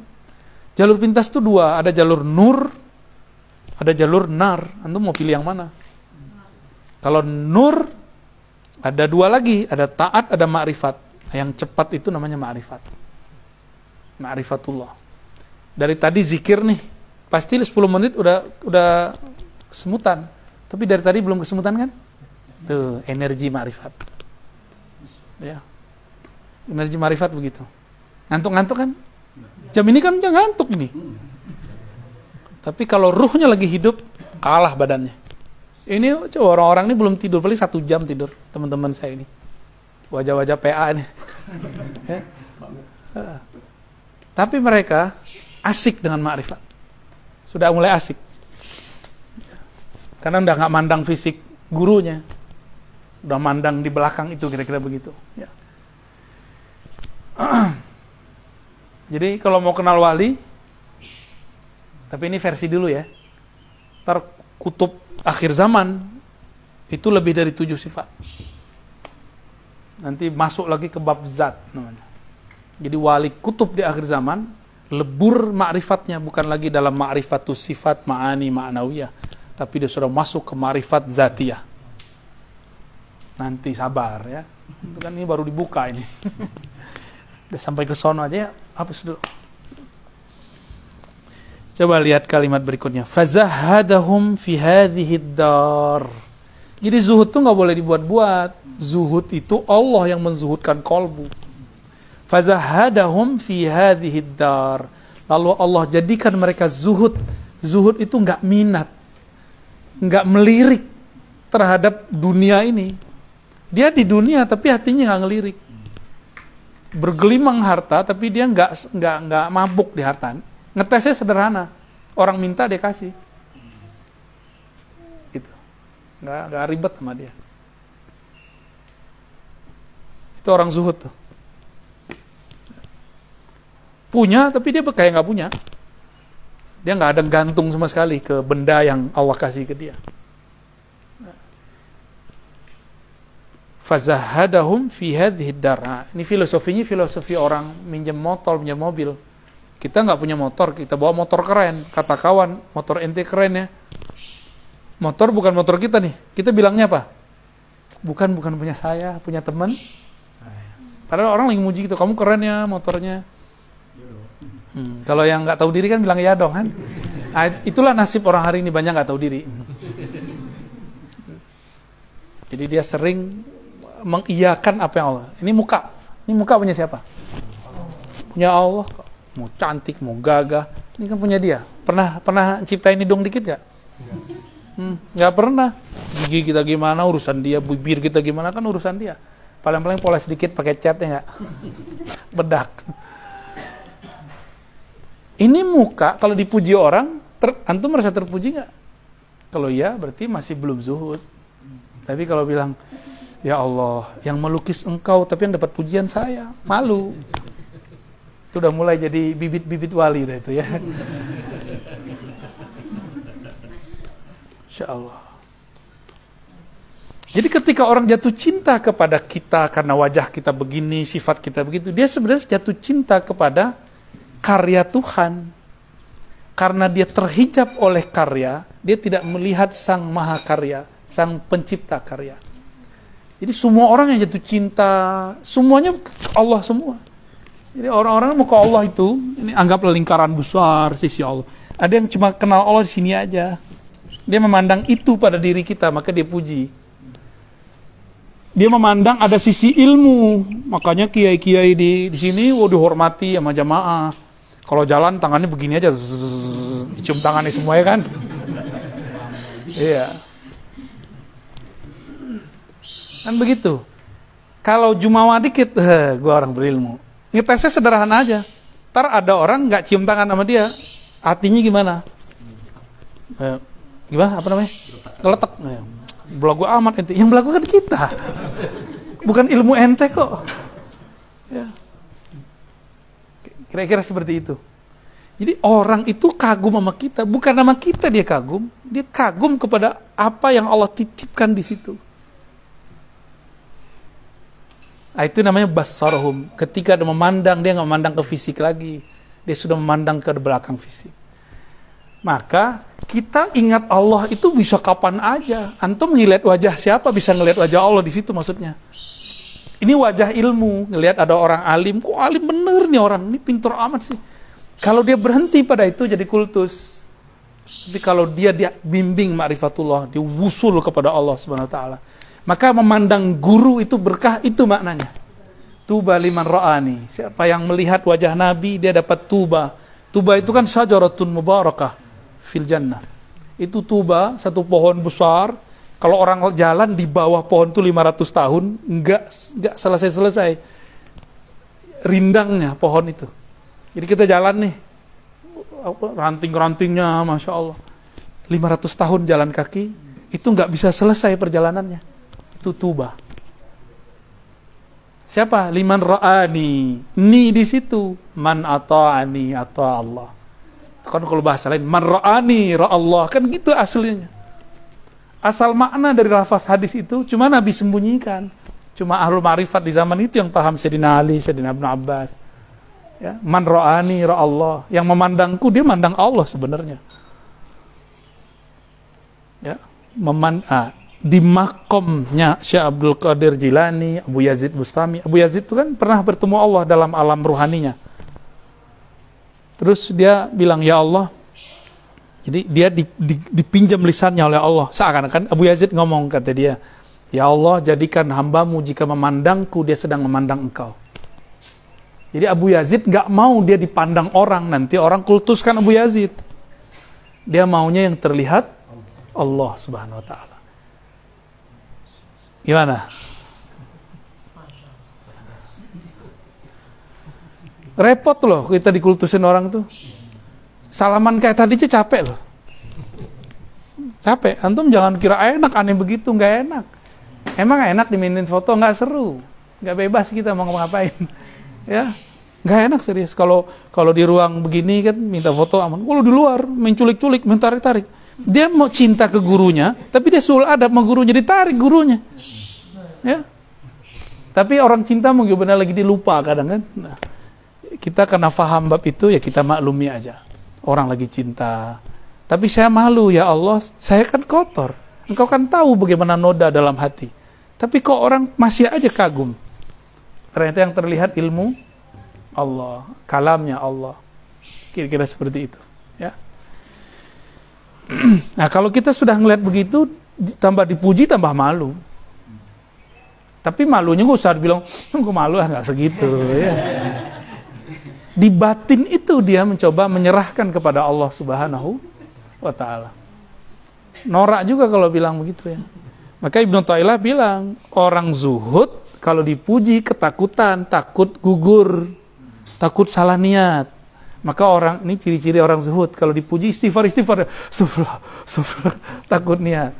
Jalur pintas itu dua, ada jalur nur, ada jalur nar. Antum mau pilih yang mana? Kalau nur ada dua lagi, ada taat, ada makrifat. Yang cepat itu namanya ma'rifat. Ma'rifatullah. Dari tadi zikir nih, pasti 10 menit udah udah kesemutan. Tapi dari tadi belum kesemutan kan? Tuh, energi ma'rifat. Ya. Energi ma'rifat begitu. Ngantuk-ngantuk kan? Jam ini kan udah ngantuk ini. Tapi kalau ruhnya lagi hidup, kalah badannya. Ini orang-orang ini belum tidur, paling satu jam tidur, teman-teman saya ini wajah-wajah PA ini. ya. Tapi mereka asik dengan makrifat. Sudah mulai asik. Karena udah nggak mandang fisik gurunya. Udah mandang di belakang itu kira-kira begitu. Ya. Jadi kalau mau kenal wali, tapi ini versi dulu ya. Ntar kutub akhir zaman itu lebih dari tujuh sifat. Nanti masuk lagi ke bab zat namanya. Jadi wali kutub di akhir zaman lebur ma'rifatnya bukan lagi dalam ma'rifatus sifat ma'ani ma'nawiyah, tapi dia sudah masuk ke ma'rifat zatiyah. Nanti sabar ya. Itu kan ini baru dibuka ini. Udah sampai ke sono aja ya, hapus dulu. Coba lihat kalimat berikutnya. Fazahadahum fi hadhihi dar. Jadi zuhud tuh nggak boleh dibuat-buat. Zuhud itu Allah yang menzuhudkan kolbu. Fazahadahum fi hadhihi dar. Lalu Allah jadikan mereka zuhud. Zuhud itu nggak minat, nggak melirik terhadap dunia ini. Dia di dunia tapi hatinya nggak ngelirik. Bergelimang harta tapi dia nggak nggak nggak mabuk di harta. Ngetesnya sederhana. Orang minta dia kasih. Gitu. Nggak, nggak ribet sama dia. Itu orang zuhud tuh. Punya tapi dia kayak nggak punya. Dia nggak ada gantung sama sekali ke benda yang Allah kasih ke dia. Fazahadahum fi hadhihi dar. Nah, ini filosofinya filosofi orang minjem motor, minjem mobil. Kita nggak punya motor, kita bawa motor keren. Kata kawan, motor ente keren ya. Motor bukan motor kita nih. Kita bilangnya apa? Bukan, bukan punya saya, punya teman. Padahal orang lagi muji gitu, kamu keren ya motornya. Hmm, kalau yang nggak tahu diri kan bilang ya dong kan. Nah, itulah nasib orang hari ini banyak nggak tahu diri. Jadi dia sering mengiyakan apa yang Allah. Ini muka. Ini muka punya siapa? Punya Allah. Mau cantik, mau gagah. Ini kan punya dia. Pernah pernah ciptain hidung dikit gak? Hmm, gak pernah. Gigi kita gimana, urusan dia. Bibir kita gimana, kan urusan dia. Paling-paling pola sedikit pakai cat ya gak? Bedak. Ini muka, kalau dipuji orang, ter, antum merasa terpuji nggak? Kalau iya, berarti masih belum zuhud. Tapi kalau bilang, Ya Allah, yang melukis engkau tapi yang dapat pujian saya, malu. Itu udah mulai jadi bibit-bibit wali dah itu ya. Insya Allah. Jadi ketika orang jatuh cinta kepada kita karena wajah kita begini, sifat kita begitu, dia sebenarnya jatuh cinta kepada karya Tuhan. Karena dia terhijab oleh karya, dia tidak melihat sang maha karya, sang pencipta karya. Jadi semua orang yang jatuh cinta, semuanya Allah semua. Jadi orang-orang mau ke Allah itu, ini anggaplah lingkaran besar sisi Allah. Ada yang cuma kenal Allah di sini aja. Dia memandang itu pada diri kita, maka dia puji. Dia memandang ada sisi ilmu, makanya kiai-kiai di, di sini, oh dihormati sama jamaah. Kalau jalan tangannya begini aja, zzz, dicium tangannya semua ya kan? Iya. Kan begitu. Kalau jumawa dikit, eh, gue orang berilmu. Ngetesnya sederhana aja. Ntar ada orang nggak cium tangan sama dia, hatinya gimana? Eh, gimana? Apa namanya? Geletak. Eh, belagu amat ente. Yang belagu kan kita. Bukan ilmu ente kok. Ya. Kira-kira seperti itu. Jadi orang itu kagum sama kita, bukan nama kita dia kagum, dia kagum kepada apa yang Allah titipkan di situ. Nah, itu namanya basarhum. Ketika dia memandang, dia nggak memandang ke fisik lagi. Dia sudah memandang ke belakang fisik. Maka kita ingat Allah itu bisa kapan aja. Antum ngeliat wajah siapa bisa ngeliat wajah Allah di situ maksudnya. Ini wajah ilmu, ngelihat ada orang alim, kok alim bener nih orang, ini pintar amat sih. Kalau dia berhenti pada itu jadi kultus. Tapi kalau dia dia bimbing ma'rifatullah, dia wusul kepada Allah Subhanahu wa taala maka memandang guru itu berkah itu maknanya. Tuba liman ra'ani. Siapa yang melihat wajah Nabi dia dapat tuba. Tuba itu kan syajaratun mubarakah fil jannah. Itu tuba satu pohon besar. Kalau orang jalan di bawah pohon itu 500 tahun enggak enggak selesai-selesai rindangnya pohon itu. Jadi kita jalan nih ranting-rantingnya Masya Allah 500 tahun jalan kaki itu nggak bisa selesai perjalanannya itu tuba. Siapa? Liman ra'ani. Ni di situ. Man ata'ani atau Allah. Kan kalau bahasa lain, man ra'ani Allah Kan gitu aslinya. Asal makna dari lafaz hadis itu cuma Nabi sembunyikan. Cuma ahlul ma'rifat di zaman itu yang paham Sayyidina Ali, Sayyidina Ibn Abbas. Ya, man ra'ani Allah Yang memandangku dia mandang Allah sebenarnya. Ya, meman ah, di makomnya Syekh Abdul Qadir Jilani, Abu Yazid Bustami. Abu Yazid itu kan pernah bertemu Allah dalam alam ruhaninya. Terus dia bilang, "Ya Allah." Jadi dia dipinjam lisannya oleh Allah. Seakan-akan Abu Yazid ngomong kata dia, "Ya Allah, jadikan hambamu jika memandangku dia sedang memandang engkau." Jadi Abu Yazid nggak mau dia dipandang orang, nanti orang kultuskan Abu Yazid. Dia maunya yang terlihat Allah Subhanahu wa taala. Gimana? Repot loh kita dikultusin orang tuh. Salaman kayak tadi aja capek loh. Capek. Antum jangan kira enak aneh begitu, nggak enak. Emang enak dimintain foto nggak seru, nggak bebas kita mau ngapain, ya nggak enak serius. Kalau kalau di ruang begini kan minta foto aman. Kalau di luar menculik-culik, mentarik-tarik dia mau cinta ke gurunya, tapi dia sul ada mau gurunya ditarik gurunya. Ya. Tapi orang cinta mungkin benar lagi dilupa kadang kan. Nah, kita karena faham bab itu ya kita maklumi aja. Orang lagi cinta. Tapi saya malu ya Allah, saya kan kotor. Engkau kan tahu bagaimana noda dalam hati. Tapi kok orang masih aja kagum. Ternyata yang terlihat ilmu Allah, kalamnya Allah. Kira-kira seperti itu. Nah kalau kita sudah ngeliat begitu, tambah dipuji tambah malu. Tapi malunya gue usah bilang, gue malu lah nggak segitu. ya. Di batin itu dia mencoba menyerahkan kepada Allah Subhanahu wa Ta'ala. Norak juga kalau bilang begitu ya. Maka Ibnu Ta'ilah bilang, orang zuhud kalau dipuji ketakutan, takut gugur, takut salah niat. Maka orang ini ciri-ciri orang zuhud kalau dipuji istighfar istighfar suflah suflah takut niat.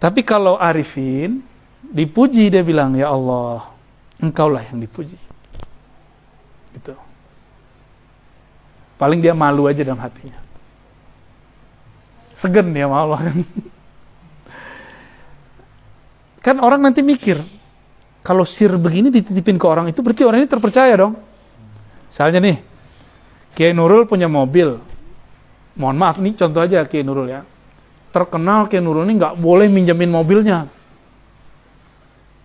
Tapi kalau arifin dipuji dia bilang ya Allah engkaulah yang dipuji. Gitu. Paling dia malu aja dalam hatinya. Segen dia sama Allah kan. Kan orang nanti mikir, kalau sir begini dititipin ke orang itu berarti orang ini terpercaya dong. Misalnya nih, Kiai Nurul punya mobil. Mohon maaf nih contoh aja Kiai Nurul ya. Terkenal Kiai Nurul ini nggak boleh minjemin mobilnya.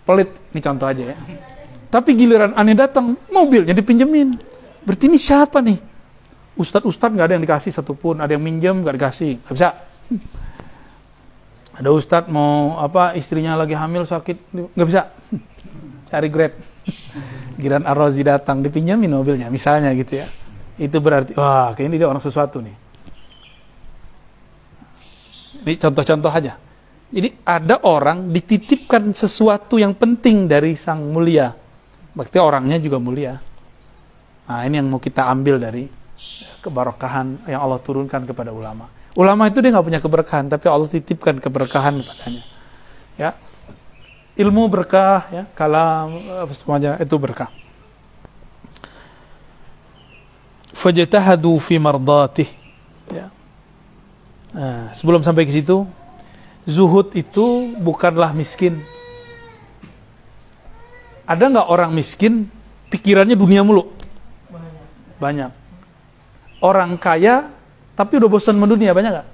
Pelit, ini contoh aja ya. Tapi giliran aneh datang, mobilnya dipinjemin. Berarti ini siapa nih? Ustadz-ustadz nggak ada yang dikasih satupun, ada yang minjem nggak dikasih, nggak bisa. Ada ustadz mau apa istrinya lagi hamil sakit nggak bisa, cari grab. Giran Arrozi datang dipinjemin mobilnya, misalnya gitu ya itu berarti wah kayaknya dia orang sesuatu nih. Ini contoh-contoh aja. Jadi ada orang dititipkan sesuatu yang penting dari sang mulia. Berarti orangnya juga mulia. Nah ini yang mau kita ambil dari keberkahan yang Allah turunkan kepada ulama. Ulama itu dia nggak punya keberkahan, tapi Allah titipkan keberkahan kepadanya. Ya, ilmu berkah, ya, kalam semuanya itu berkah. Fajtahadu fi mardatih. Ya. Nah, sebelum sampai ke situ zuhud itu bukanlah miskin. Ada nggak orang miskin pikirannya dunia mulu? Banyak. Orang kaya tapi udah bosan mendunia banyak nggak?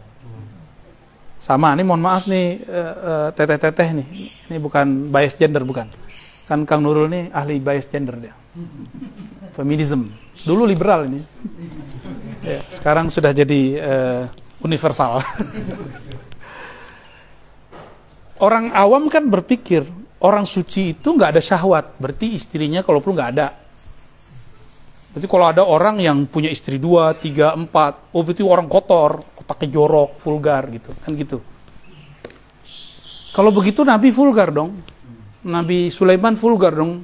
Sama nih mohon maaf nih uh, uh, teteh-teteh nih. Ini bukan bias gender bukan. Kan Kang Nurul nih ahli bias gender dia feminism Dulu liberal ini. Ya, sekarang sudah jadi uh, universal. orang awam kan berpikir orang suci itu nggak ada syahwat, berarti istrinya kalau perlu nggak ada. Berarti kalau ada orang yang punya istri dua, tiga, empat, oh berarti orang kotor, otaknya jorok, vulgar gitu, kan gitu. Kalau begitu Nabi vulgar dong. Nabi Sulaiman vulgar dong.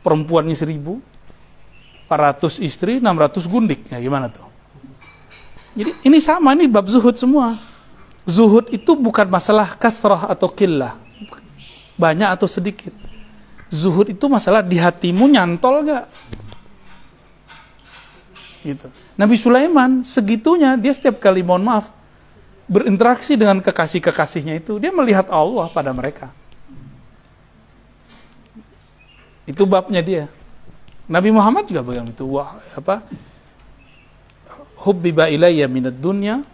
Perempuannya seribu, 400 istri, 600 gundik. Ya gimana tuh? Jadi ini sama, ini bab zuhud semua. Zuhud itu bukan masalah kasrah atau killah. Banyak atau sedikit. Zuhud itu masalah di hatimu nyantol gak? Gitu. Nabi Sulaiman segitunya dia setiap kali mohon maaf berinteraksi dengan kekasih-kekasihnya itu dia melihat Allah pada mereka. Itu babnya dia. Nabi Muhammad juga begitu. Wah, apa? Hubbiba ilayya minad dunya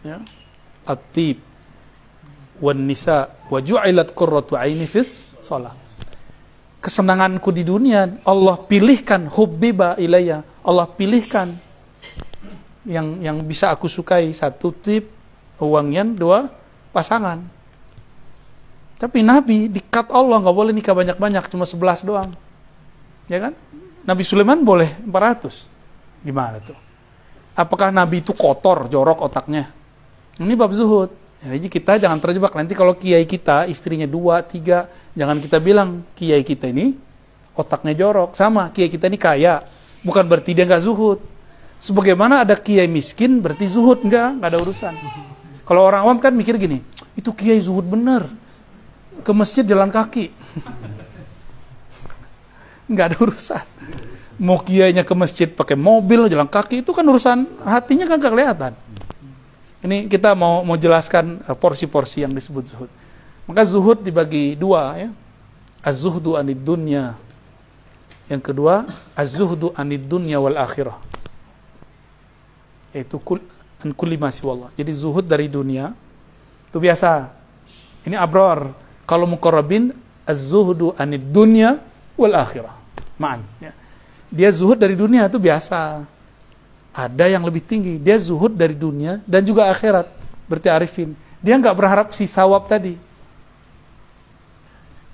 ya. At-tib wan nisa wa ju'ilat qurratu aini fis shalah. Kesenanganku di dunia Allah pilihkan hubbiba ilayya. Allah pilihkan yang yang bisa aku sukai satu tip uangnya dua pasangan. Tapi Nabi dikat Allah nggak boleh nikah banyak-banyak cuma 11 doang. Ya kan? Nabi Sulaiman boleh 400. Gimana tuh? Apakah Nabi itu kotor, jorok otaknya? Ini bab zuhud. Jadi kita jangan terjebak. Nanti kalau kiai kita istrinya dua, tiga, jangan kita bilang kiai kita ini otaknya jorok. Sama, kiai kita ini kaya. Bukan berarti dia nggak zuhud. Sebagaimana ada kiai miskin berarti zuhud. Enggak, nggak ada urusan. Kalau orang awam kan mikir gini, itu kiai zuhud bener. Ke masjid jalan kaki. Nggak ada urusan. Mau kiainya ke masjid pakai mobil, jalan kaki, itu kan urusan hatinya kan kelihatan. Ini kita mau mau jelaskan eh, porsi-porsi yang disebut zuhud. Maka zuhud dibagi dua ya. Az-zuhdu anid dunya. Yang kedua, az-zuhdu anid dunya wal akhirah. Yaitu kul an kulli ma Jadi zuhud dari dunia itu biasa. Ini abror. Kalau muqarrabin az-zuhdu anid dunya wal akhirah. Ma'an ya. Dia zuhud dari dunia itu biasa. Ada yang lebih tinggi. Dia zuhud dari dunia dan juga akhirat. Berarti arifin. Dia nggak berharap si sawab tadi.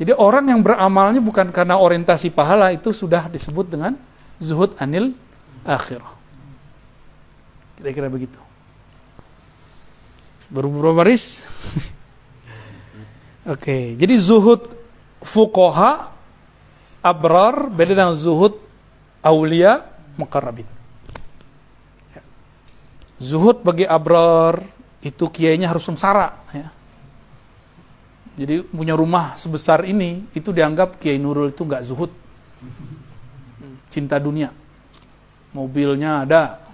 Jadi orang yang beramalnya bukan karena orientasi pahala itu sudah disebut dengan zuhud anil akhirah. Kira-kira begitu. Berubah baris. Oke, okay. jadi zuhud fukoha abrar beda dengan zuhud aulia mukarrabin. Zuhud bagi abrar itu kiainya harus sengsara ya. Jadi punya rumah sebesar ini itu dianggap Kiai Nurul itu nggak zuhud. Cinta dunia. Mobilnya ada.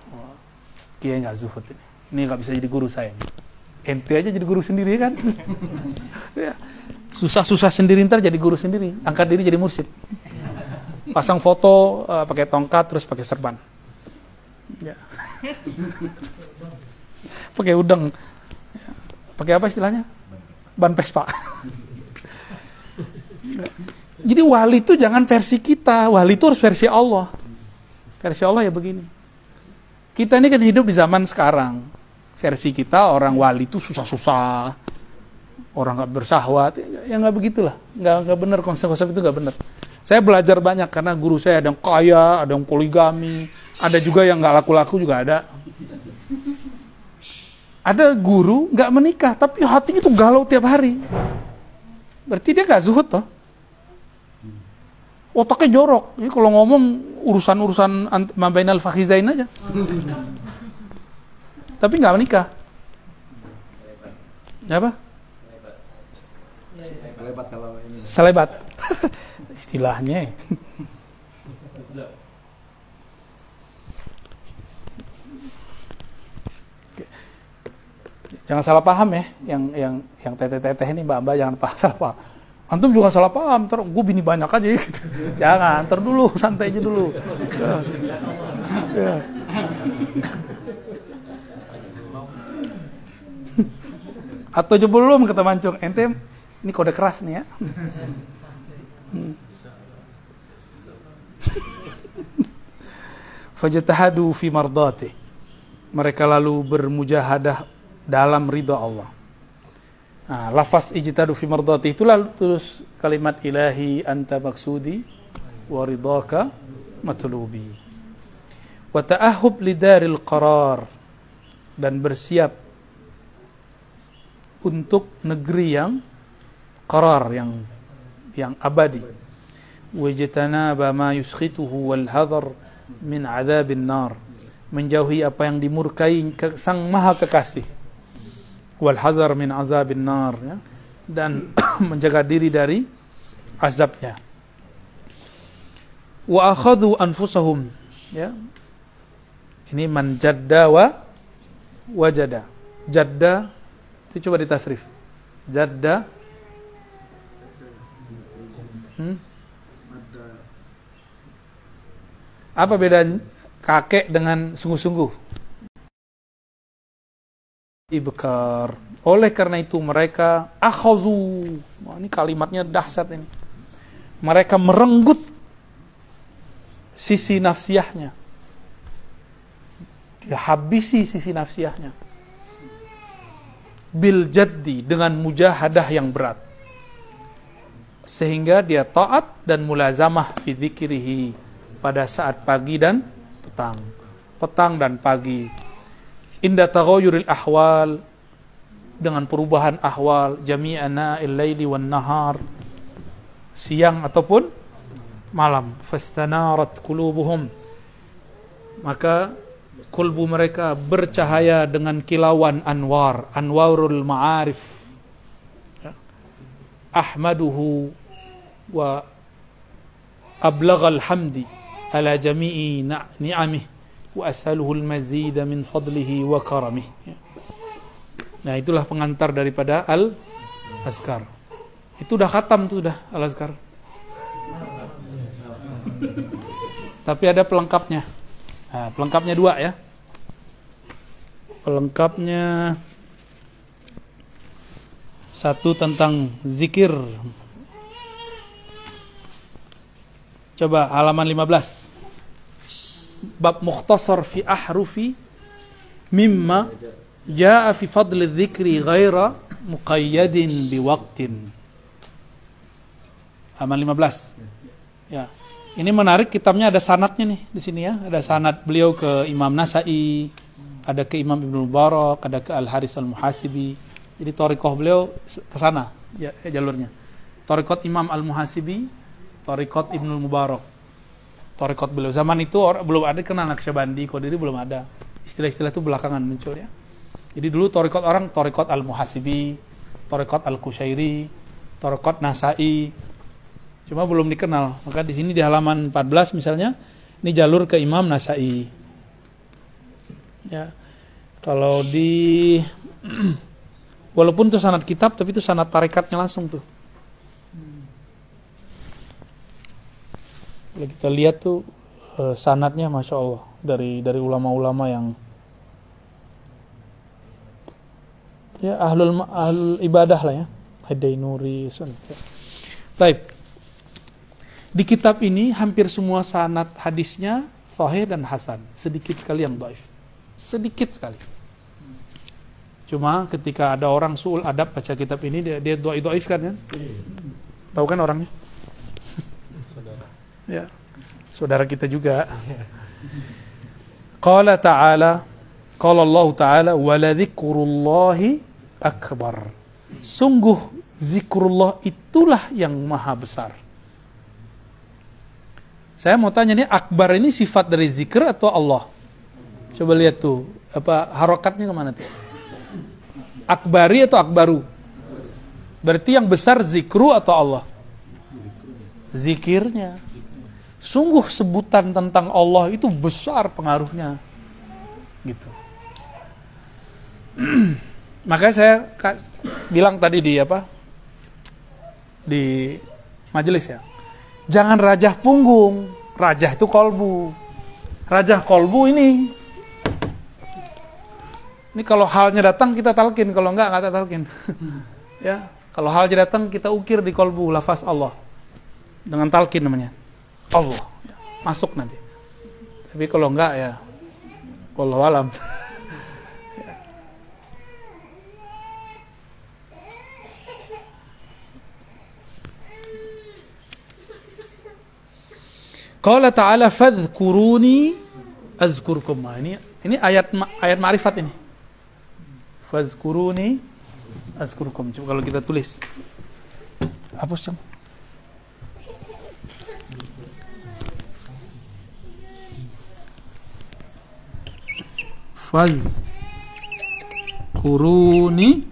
Kiai nggak zuhud ini. Ini nggak bisa jadi guru saya. Ente aja jadi guru sendiri kan. ya. Susah-susah sendiri ntar jadi guru sendiri. Angkat diri jadi mursyid. Pasang foto uh, pakai tongkat terus pakai serban. Ya. Pakai udang pakai apa istilahnya? Ban Vespa. Jadi wali itu jangan versi kita. Wali itu harus versi Allah. Versi Allah ya begini. Kita ini kan hidup di zaman sekarang. Versi kita orang wali itu susah-susah orang nggak bersahwat ya nggak begitulah. Nggak nggak benar konsep-konsep itu nggak benar. Saya belajar banyak karena guru saya ada yang kaya ada yang poligami ada juga yang nggak laku-laku juga ada. Ada guru nggak menikah tapi hatinya tuh galau tiap hari. Berarti dia nggak zuhud toh. Otaknya jorok. Ini kalau ngomong urusan-urusan mabainal fakhizain aja. Tapi nggak menikah. Ya apa selebat kalau ini selebat istilahnya Jangan salah paham ya, yang yang yang teteh-teteh ini mbak-mbak jangan paham salah paham. Antum juga salah paham, ter gue bini banyak aja gitu. Jangan, ter dulu, santai aja dulu. Ya. Atau aja belum kata mancung, ente ini kode keras nih ya. Fajatahadu fi mardati. Mereka lalu bermujahadah dalam ridho Allah. Nah, lafaz ijtihadu fi mardati itulah terus kalimat ilahi anta maksudi wa ridhaka matlubi. Wa ta'ahub lidaril qarar dan bersiap untuk negeri yang qarar yang yang abadi. Wajtanaba ma yuskhituhu wal hadar min adzabin nar. Menjauhi apa yang dimurkai sang maha kekasih. Wal hazar min azabin nar ya, dan menjaga diri dari azabnya. Wa akhadhu anfusahum ya. Ini man jadda wa wajada. Jadda itu coba ditasrif. Jadda hmm? apa beda kakek dengan sungguh-sungguh ibkar oleh karena itu mereka akhazu Wah, ini kalimatnya dahsyat ini mereka merenggut sisi nafsiyahnya. Dia habisi sisi nafsiyahnya. Bil jaddi dengan mujahadah yang berat. Sehingga dia taat dan mulazamah fi dzikrihi pada saat pagi dan petang. Petang dan pagi. Inda taghayyuril ahwal dengan perubahan ahwal jami'ana il-laili wan nahar siang ataupun malam fastanarat qulubuhum maka kulbu mereka bercahaya dengan kilauan anwar anwarul ma'arif. Ahmaduhu wa ablaghal hamdi ala jami'i ni'amih wa as'aluhu al-mazida min fadlihi wa karamih nah itulah pengantar daripada al-azkar itu udah khatam tuh sudah al-azkar tapi ada pelengkapnya. Nah, pelengkapnya dua ya. Pelengkapnya satu tentang zikir. Coba halaman 15. Bab mukhtasar fi ahrufi mimma jaa fi fadl dzikri ghaira muqayyadin biwaqtin. Halaman 15. Ya. Ini menarik kitabnya ada sanatnya nih di sini ya. Ada sanat beliau ke Imam Nasai, ada ke Imam Ibnu Mubarak, ada ke Al Haris Al Muhasibi. Jadi torikoh beliau ke sana ya, jalurnya. Torikot Imam Al Muhasibi, torikot Ibnu Mubarak. Torikot beliau zaman itu or, belum ada kenal Naqsyabandi, Qadiri belum ada. Istilah-istilah itu belakangan muncul ya. Jadi dulu torikot orang torikot Al Muhasibi, torikot Al Kushairi, torikot Nasai, Cuma belum dikenal. Maka di sini di halaman 14 misalnya, ini jalur ke Imam Nasai. Ya. Kalau di walaupun itu sanat kitab tapi itu sanat tarekatnya langsung tuh. Kalau kita lihat tuh eh, sanatnya masya Allah dari dari ulama-ulama yang ya ahlul ahlul ibadah lah ya. Hadainuri, Baik. Di kitab ini hampir semua sanat hadisnya sahih dan hasan, sedikit sekali yang dhaif. Sedikit sekali. Cuma ketika ada orang suul adab baca kitab ini dia dia dhaif kan kan? Tahu kan orangnya? ya. Saudara kita juga. Qala ta'ala Qala Allah Ta'ala wala dzikrullahi akbar. Sungguh zikrullah itulah yang maha besar. Saya mau tanya nih akbar ini sifat dari zikir atau Allah? Coba lihat tuh, apa harokatnya ke mana tuh? Akbari atau akbaru? Berarti yang besar zikru atau Allah? Zikirnya. Sungguh sebutan tentang Allah itu besar pengaruhnya. Gitu. Makanya saya bilang tadi di apa? Di majelis ya Jangan rajah punggung. Rajah itu kolbu. Rajah kolbu ini. Ini kalau halnya datang kita talkin, kalau enggak enggak talkin. ya, kalau halnya datang kita ukir di kolbu lafaz Allah. Dengan talkin namanya. Allah. Ya, masuk nanti. Tapi kalau enggak ya Allah alam. Qala ta'ala fadhkuruni azkurkum. Nah, ini ini ayat ayat ma'rifat ini. Fadhkuruni azkurkum. Coba kalau kita tulis. Hapus dong. Faz kuruni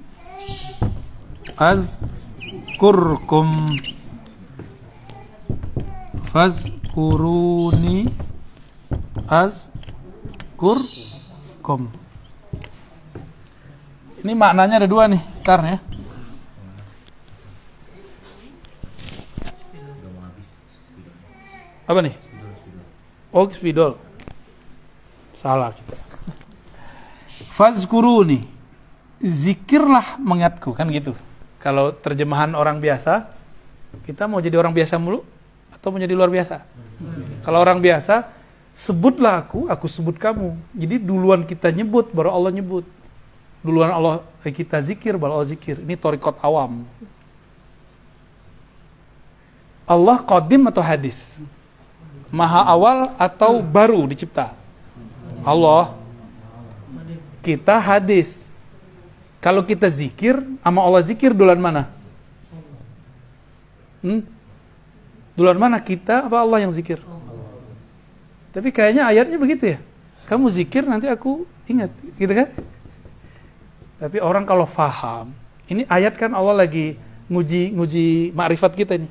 az kurkum faz Fazkuruni azkurkum. Ini maknanya ada dua nih, ntar ya. Apa nih? Oh, spidol. Salah kita. Fazkuruni. Zikirlah mengingatku, kan gitu. Kalau terjemahan orang biasa, kita mau jadi orang biasa mulu atau mau jadi luar biasa? Kalau orang biasa, sebutlah aku, aku sebut kamu. Jadi duluan kita nyebut, baru Allah nyebut. Duluan Allah eh, kita zikir, baru Allah zikir. Ini torikot awam. Allah qadim atau hadis? Maha awal atau baru dicipta? Allah. Kita hadis. Kalau kita zikir, sama Allah zikir duluan mana? Hmm? Duluan mana kita apa Allah yang zikir? Tapi kayaknya ayatnya begitu ya. Kamu zikir nanti aku ingat, gitu kan? Tapi orang kalau faham, ini ayat kan Allah lagi nguji nguji ma'rifat kita nih.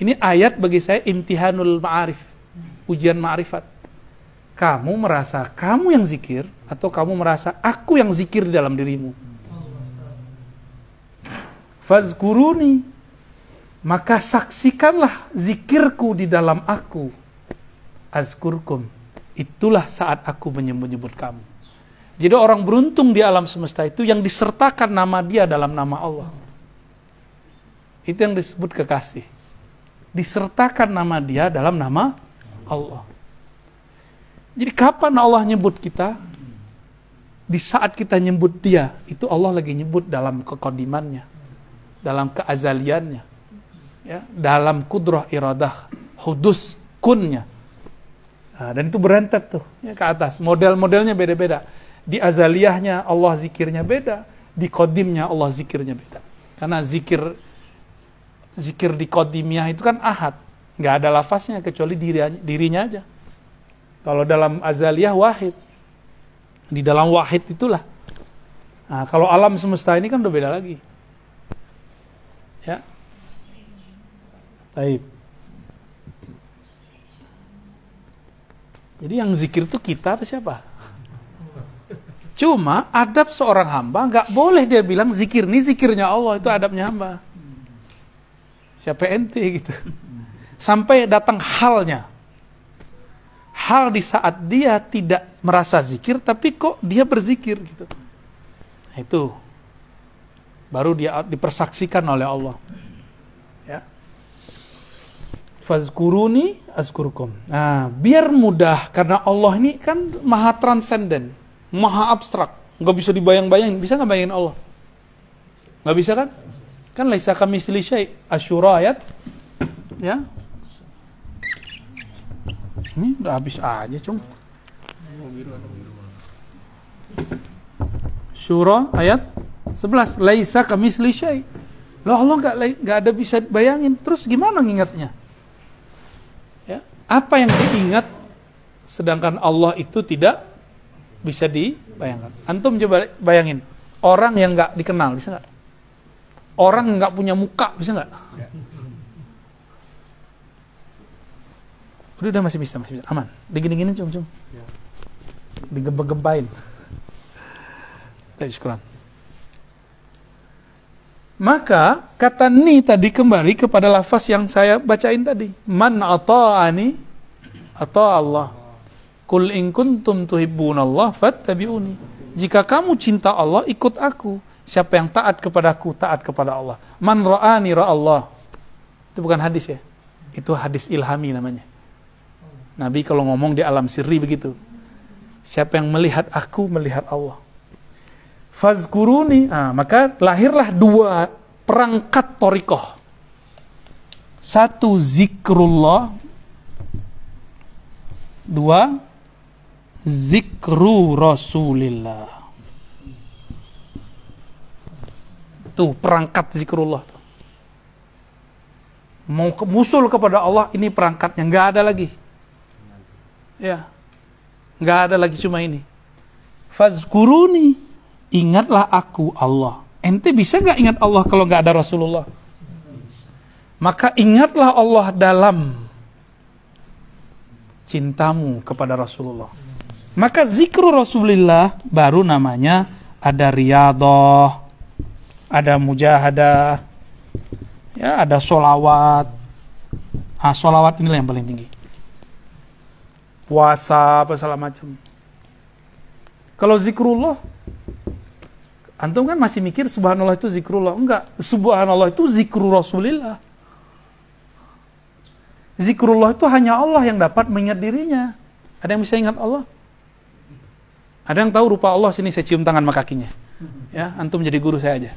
Ini ayat bagi saya imtihanul ma'arif, ujian ma'rifat. Kamu merasa kamu yang zikir atau kamu merasa aku yang zikir di dalam dirimu? Fazkuruni maka saksikanlah zikirku di dalam aku azkurkum itulah saat aku menyebut-nyebut kamu jadi orang beruntung di alam semesta itu yang disertakan nama dia dalam nama Allah. Itu yang disebut kekasih. Disertakan nama dia dalam nama Allah. Jadi kapan Allah nyebut kita? Di saat kita nyebut dia itu Allah lagi nyebut dalam kekodimannya dalam keazaliannya ya dalam kudroh iradah hudus kunnya. Nah, dan itu berentet tuh ya, ke atas. Model-modelnya beda-beda di azaliyahnya Allah zikirnya beda di kodimnya Allah zikirnya beda karena zikir zikir di kodimnya itu kan ahad nggak ada lafaznya kecuali dirinya, dirinya aja kalau dalam azaliyah wahid di dalam wahid itulah nah, kalau alam semesta ini kan udah beda lagi Ya. Baik. Jadi yang zikir itu kita apa siapa? Cuma adab seorang hamba nggak boleh dia bilang zikir ini zikirnya Allah itu adabnya hamba. Siapa ente gitu. Sampai datang halnya. Hal di saat dia tidak merasa zikir tapi kok dia berzikir gitu. Nah, itu baru dia dipersaksikan oleh Allah ya fazkuruni azkurkum nah biar mudah karena Allah ini kan maha transenden maha abstrak. Nggak bisa dibayang-bayangin. Bisa nggak bayangin Allah? Nggak bisa kan? Kan laisa kami syai. Asyura ayat. Ya. Ini udah habis aja cung. Syura ayat 11 laisa kamisli syai. Loh Allah nggak nggak ada bisa bayangin. Terus gimana ngingatnya? Ya. Apa yang diingat? Sedangkan Allah itu tidak bisa dibayangkan antum coba bayangin orang yang nggak dikenal bisa nggak orang nggak punya muka bisa nggak udah, udah masih bisa masih bisa aman digini-gini cum cum ya. digempa-gempain Syukuran. Maka kata ni tadi kembali kepada lafaz yang saya bacain tadi. Man ata'ani atau Allah. Kul in kuntum Allah fattabi'uni. Jika kamu cinta Allah, ikut aku. Siapa yang taat kepadaku, taat kepada Allah. Man ra'ani Allah. Itu bukan hadis ya. Itu hadis ilhami namanya. Nabi kalau ngomong di alam sirri begitu. Siapa yang melihat aku, melihat Allah fazkuruni nah, maka lahirlah dua perangkat torikoh satu zikrullah dua zikru rasulillah tuh perangkat zikrullah tuh. mau musul kepada Allah ini perangkatnya nggak ada lagi ya nggak ada lagi cuma ini fazkuruni ingatlah aku Allah. Ente bisa nggak ingat Allah kalau nggak ada Rasulullah? Maka ingatlah Allah dalam cintamu kepada Rasulullah. Maka zikru Rasulullah baru namanya ada riadoh, ada mujahadah, ya ada solawat. Ah, solawat inilah yang paling tinggi. Puasa apa segala macam. Kalau zikrullah, antum kan masih mikir subhanallah itu zikrullah. Enggak, subhanallah itu zikru Rasulillah. Zikrullah itu hanya Allah yang dapat mengingat dirinya. Ada yang bisa ingat Allah? Ada yang tahu rupa Allah sini saya cium tangan sama kakinya. Ya, antum jadi guru saya aja.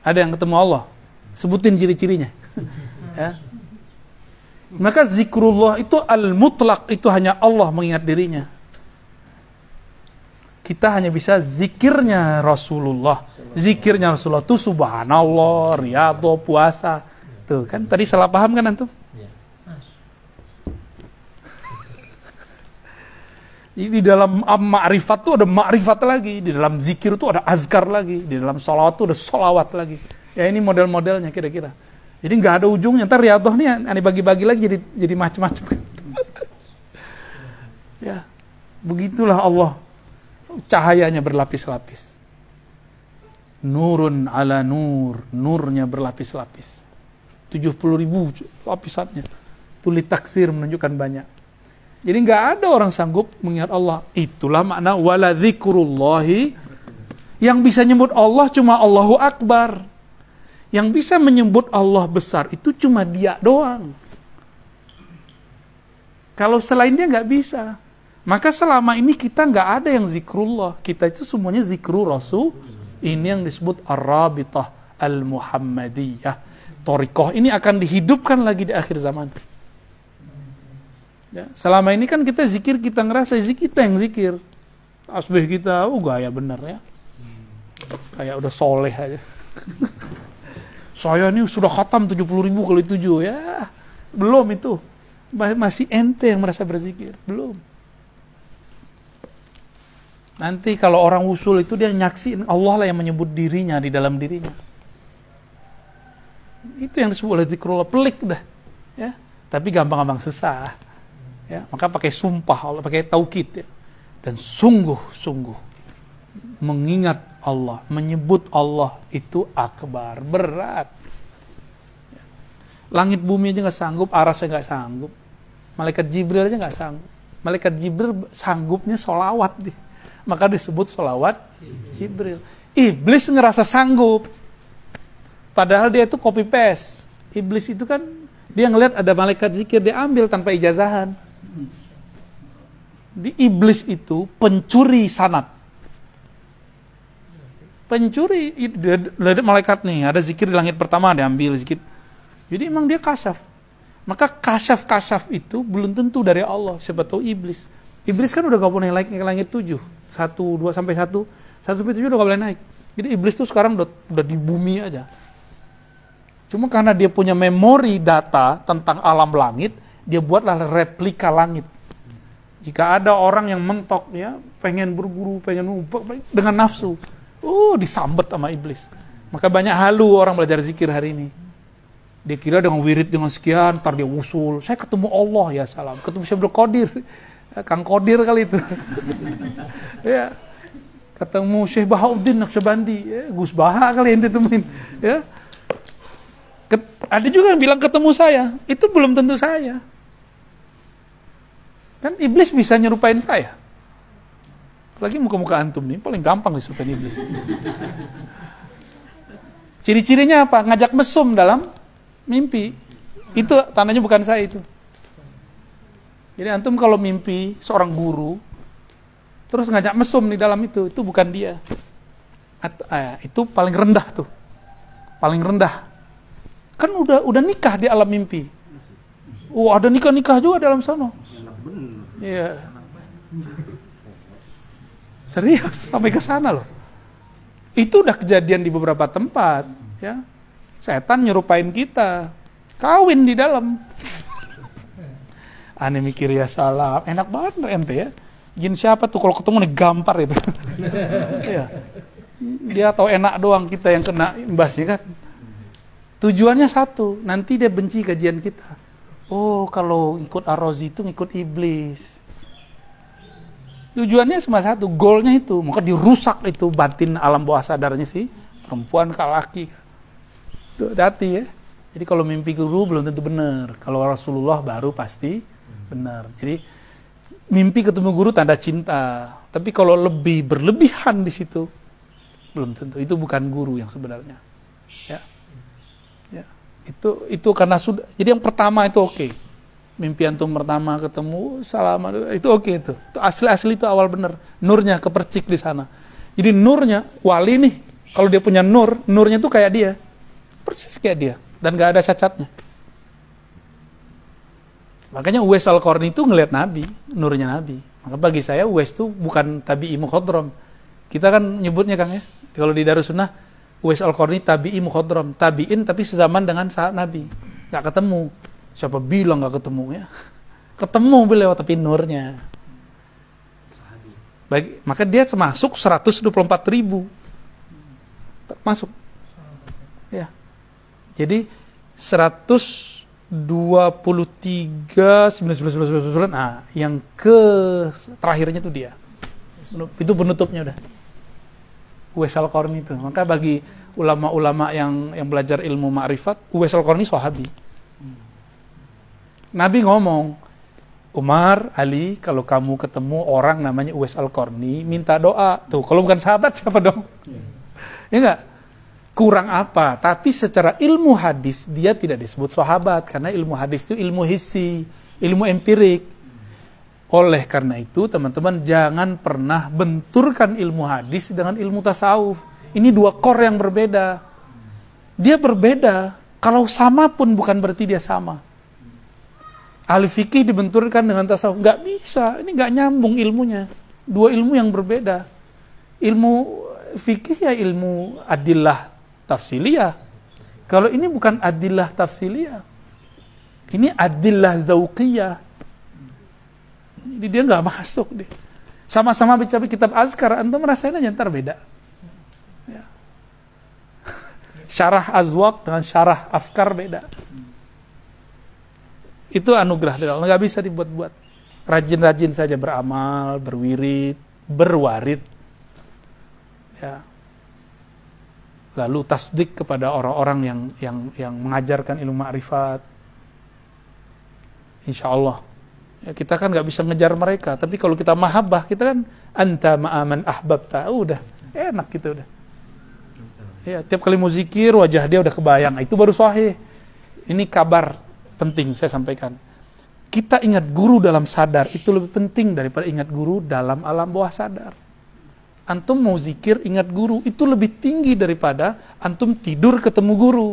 Ada yang ketemu Allah? Sebutin ciri-cirinya. ya. Maka zikrullah itu al-mutlak, itu hanya Allah mengingat dirinya. Kita hanya bisa zikirnya Rasulullah. Zikirnya Rasulullah itu subhanallah, riyadhah, puasa. Tuh kan tadi salah paham kan antum? Di dalam ma'rifat tuh ada ma'rifat lagi, di dalam zikir tuh ada azkar lagi, di dalam sholawat tuh ada sholawat lagi. Ya ini model-modelnya kira-kira. Jadi nggak ada ujungnya. Ntar riadoh nih aneh bagi-bagi lagi jadi jadi macam-macam. ya, begitulah Allah. Cahayanya berlapis-lapis. Nurun ala nur, nurnya berlapis-lapis. 70 ribu lapisannya. Tulis taksir menunjukkan banyak. Jadi nggak ada orang sanggup mengingat Allah. Itulah makna wala dzikrullahi yang bisa nyebut Allah cuma Allahu Akbar. Yang bisa menyebut Allah besar itu cuma dia doang. Kalau selain dia nggak bisa. Maka selama ini kita nggak ada yang zikrullah. Kita itu semuanya zikru Rasul. Ini yang disebut Ar-Rabitah Al-Muhammadiyah. Torikoh ini akan dihidupkan lagi di akhir zaman. Ya, selama ini kan kita zikir, kita ngerasa zikir kita yang zikir. Asbih kita, oh gaya bener ya. Kayak udah soleh aja. Saya ini sudah khatam 70 ribu kali tujuh ya. Belum itu. Masih ente yang merasa berzikir. Belum. Nanti kalau orang usul itu dia nyaksiin Allah lah yang menyebut dirinya di dalam dirinya. Itu yang disebut oleh zikrullah pelik dah. Ya. Tapi gampang-gampang susah ya maka pakai sumpah Allah pakai taukid ya. Dan sungguh-sungguh mengingat Allah menyebut Allah itu akbar berat. Ya. langit bumi aja nggak sanggup arasnya nggak sanggup. Malaikat Jibril aja nggak sanggup. Malaikat Jibril sanggupnya solawat deh. Maka disebut solawat Jibril. Iblis ngerasa sanggup. Padahal dia itu copy paste. Iblis itu kan dia ngelihat ada malaikat zikir dia ambil tanpa ijazahan di iblis itu pencuri sanat. Pencuri dari malaikat nih, ada zikir di langit pertama diambil zikir. Jadi emang dia kasyaf. Maka kasyaf-kasyaf itu belum tentu dari Allah, siapa tahu iblis. Iblis kan udah gak boleh naik ke langit tujuh. Satu, dua, sampai satu. Satu sampai tujuh udah gak boleh naik. Jadi iblis tuh sekarang udah, udah di bumi aja. Cuma karena dia punya memori data tentang alam langit, dia buatlah replika langit. Jika ada orang yang mentok ya, pengen berguru, pengen dengan nafsu, uh disambet sama iblis. Maka banyak halu orang belajar zikir hari ini. Dia kira dengan wirid dengan sekian, ntar dia usul. Saya ketemu Allah ya salam. Ketemu Syekh Qadir. Ya, Kang Qadir kali itu. ya. Ketemu Syekh Bahauddin Naqsyabandi. Ya, Gus Baha kali yang ditemuin. Ya. Ket, ada juga yang bilang ketemu saya. Itu belum tentu saya. Kan iblis bisa nyerupain saya. Apalagi muka-muka antum nih, paling gampang disurupain iblis. Ciri-cirinya apa? Ngajak mesum dalam mimpi. Itu tandanya bukan saya itu. Jadi antum kalau mimpi seorang guru, terus ngajak mesum di dalam itu, itu bukan dia. At, eh, itu paling rendah tuh. Paling rendah. Kan udah udah nikah di alam mimpi. Oh, ada nikah-nikah juga dalam sana. Iya. Serius sampai ke sana loh. Itu udah kejadian di beberapa tempat, ya. Setan nyerupain kita. Kawin di dalam. Aneh mikir ya salah. Enak banget ente ya. Jin siapa tuh kalau ketemu nih gampar itu. Iya. Dia tahu enak doang kita yang kena imbasnya kan. Tujuannya satu, nanti dia benci kajian kita. Oh, kalau ikut Ar-Razi itu ngikut iblis. Tujuannya cuma satu, goalnya itu, maka dirusak itu batin alam bawah sadarnya sih perempuan ke laki. Tuh, hati ya. Jadi kalau mimpi guru belum tentu benar. Kalau Rasulullah baru pasti benar. Jadi mimpi ketemu guru tanda cinta. Tapi kalau lebih berlebihan di situ belum tentu. Itu bukan guru yang sebenarnya. Ya. Itu itu karena sudah. Jadi yang pertama itu oke. Okay mimpi antum pertama ketemu salam itu oke okay, itu. itu asli asli itu awal bener nurnya kepercik di sana jadi nurnya wali nih kalau dia punya nur nurnya tuh kayak dia persis kayak dia dan gak ada cacatnya makanya Uwais al Qarni itu ngelihat Nabi nurnya Nabi maka bagi saya Uwais itu bukan tabi mukhadram kita kan nyebutnya Kang ya kalau di Darussunnah Uwais al Qarni tabi mukhadram tabiin tapi sezaman dengan saat Nabi nggak ketemu Siapa bilang nggak ketemu ya? Ketemu beliau tapi nurnya. Baik, maka dia masuk 124 ribu. Masuk. Ya. Jadi 123 99 nah yang ke terakhirnya itu dia. Itu penutupnya udah. Uwais al-Qarni itu. Maka bagi ulama-ulama yang yang belajar ilmu ma'rifat, Uwais al-Qarni sahabi Nabi ngomong, Umar, Ali, kalau kamu ketemu orang namanya Uwais Al-Qarni, minta doa. Tuh, kalau bukan sahabat siapa dong? Ya enggak? Kurang apa? Tapi secara ilmu hadis, dia tidak disebut sahabat. Karena ilmu hadis itu ilmu hisi, ilmu empirik. Oleh karena itu, teman-teman, jangan pernah benturkan ilmu hadis dengan ilmu tasawuf. Ini dua kor yang berbeda. Dia berbeda. Kalau sama pun bukan berarti dia sama. Ahli fikih dibenturkan dengan tasawuf. Nggak bisa. Ini nggak nyambung ilmunya. Dua ilmu yang berbeda. Ilmu fikih ya ilmu adillah tafsiliyah. Kalau ini bukan adillah tafsiliyah. Ini adillah zauqiyah jadi dia nggak masuk deh sama-sama baca kitab azkar antum merasain aja ntar beda ya. syarah azwaq dengan syarah afkar beda itu anugerah dari Allah, nggak bisa dibuat-buat. Rajin-rajin saja beramal, berwirid, berwarid. Ya. Lalu tasdik kepada orang-orang yang yang yang mengajarkan ilmu ma'rifat. Insya Allah. Ya, kita kan nggak bisa ngejar mereka, tapi kalau kita mahabbah, kita kan anta ma'aman ahbab tahu udah enak gitu udah. Ya, tiap kali mau zikir wajah dia udah kebayang, itu baru sahih. Ini kabar penting saya sampaikan. Kita ingat guru dalam sadar itu lebih penting daripada ingat guru dalam alam bawah sadar. Antum mau zikir ingat guru itu lebih tinggi daripada antum tidur ketemu guru.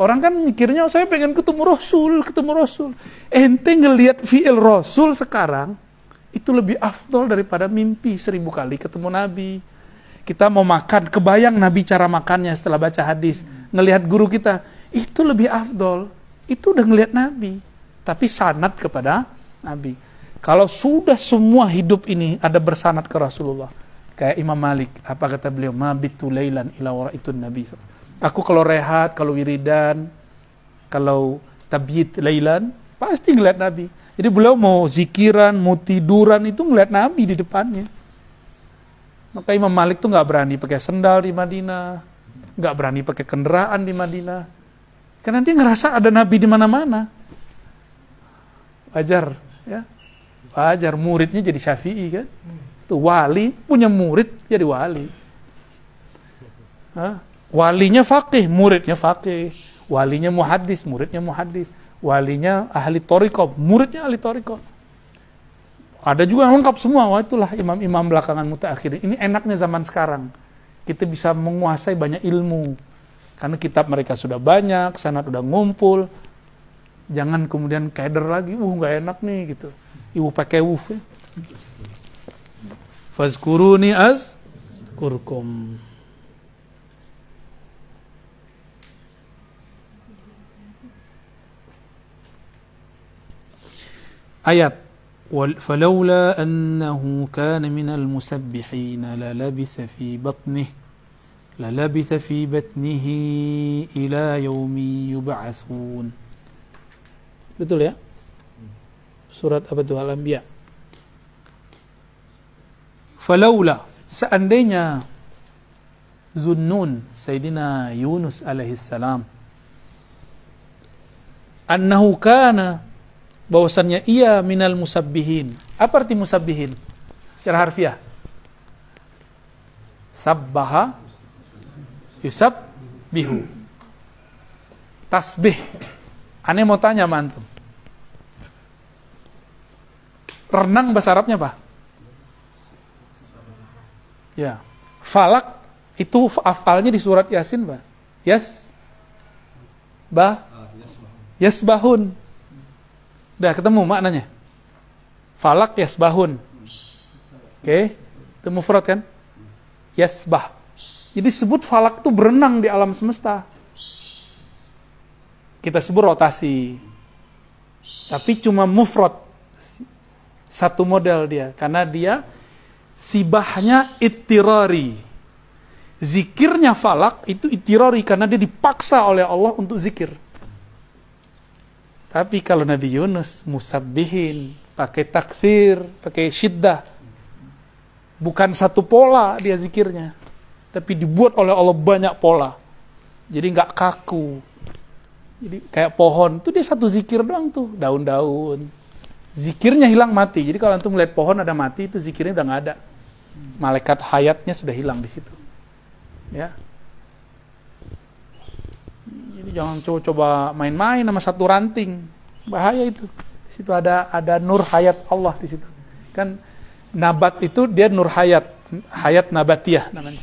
Orang kan mikirnya saya pengen ketemu Rasul, ketemu Rasul. Ente ngelihat fi'il Rasul sekarang itu lebih afdol daripada mimpi seribu kali ketemu Nabi. Kita mau makan, kebayang Nabi cara makannya setelah baca hadis. Ngelihat guru kita, itu lebih afdol. Itu udah ngelihat Nabi. Tapi sanat kepada Nabi. Kalau sudah semua hidup ini ada bersanat ke Rasulullah. Kayak Imam Malik. Apa kata beliau? Mabitu laylan ila itu Nabi. Aku kalau rehat, kalau wiridan, kalau tabit laylan, pasti ngeliat Nabi. Jadi beliau mau zikiran, mau tiduran, itu ngeliat Nabi di depannya. Maka Imam Malik tuh nggak berani pakai sendal di Madinah, nggak berani pakai kendaraan di Madinah, karena dia ngerasa ada nabi di mana-mana. Wajar, ya. Wajar muridnya jadi Syafi'i kan. Tuh wali punya murid jadi wali. Hah? Walinya fakih, muridnya fakih. Walinya muhadis, muridnya muhadis. Walinya ahli toriko, muridnya ahli toriko. Ada juga yang lengkap semua. Wah itulah imam-imam belakangan mutakhir. Ini enaknya zaman sekarang. Kita bisa menguasai banyak ilmu karena kitab mereka sudah banyak, sanat udah ngumpul. Jangan kemudian keder lagi, uh nggak enak nih gitu. Ibu pakai wuf ya. Fazkuruni az kurkum. Ayat فلولا أنه كان من المسبحين للبث في بطنه للبث في بطنه إلى يوم يبعثون Betul ya? Surat apa itu Al-Anbiya. Falaula seandainya Zunnun Sayyidina Yunus alaihissalam annahu kana bahwasannya ia minal musabbihin. Apa arti musabbihin? Secara harfiah. Sabbaha yusab bihu. Tasbih. Aneh mau tanya sama antum. Renang bahasa Arabnya apa? Ya. Falak itu afalnya di surat Yasin, Pak. Yas bah yasbahun. Udah ketemu maknanya. Falak yasbahun. Oke, okay. itu mufrad kan? Yasbah. Jadi sebut falak itu berenang di alam semesta. Kita sebut rotasi. Tapi cuma mufrad. Satu model dia. Karena dia sibahnya itirari. Zikirnya falak itu itirari karena dia dipaksa oleh Allah untuk zikir. Tapi kalau Nabi Yunus musabbihin, pakai takfir, pakai syiddah. Bukan satu pola dia zikirnya. Tapi dibuat oleh Allah banyak pola. Jadi nggak kaku. Jadi kayak pohon, itu dia satu zikir doang tuh, daun-daun. Zikirnya hilang mati. Jadi kalau antum melihat pohon ada mati, itu zikirnya udah nggak ada. Malaikat hayatnya sudah hilang di situ. Ya, jadi jangan coba-coba main-main sama satu ranting. Bahaya itu. Di situ ada ada nur hayat Allah di situ. Kan nabat itu dia nur hayat, hayat nabatiah namanya.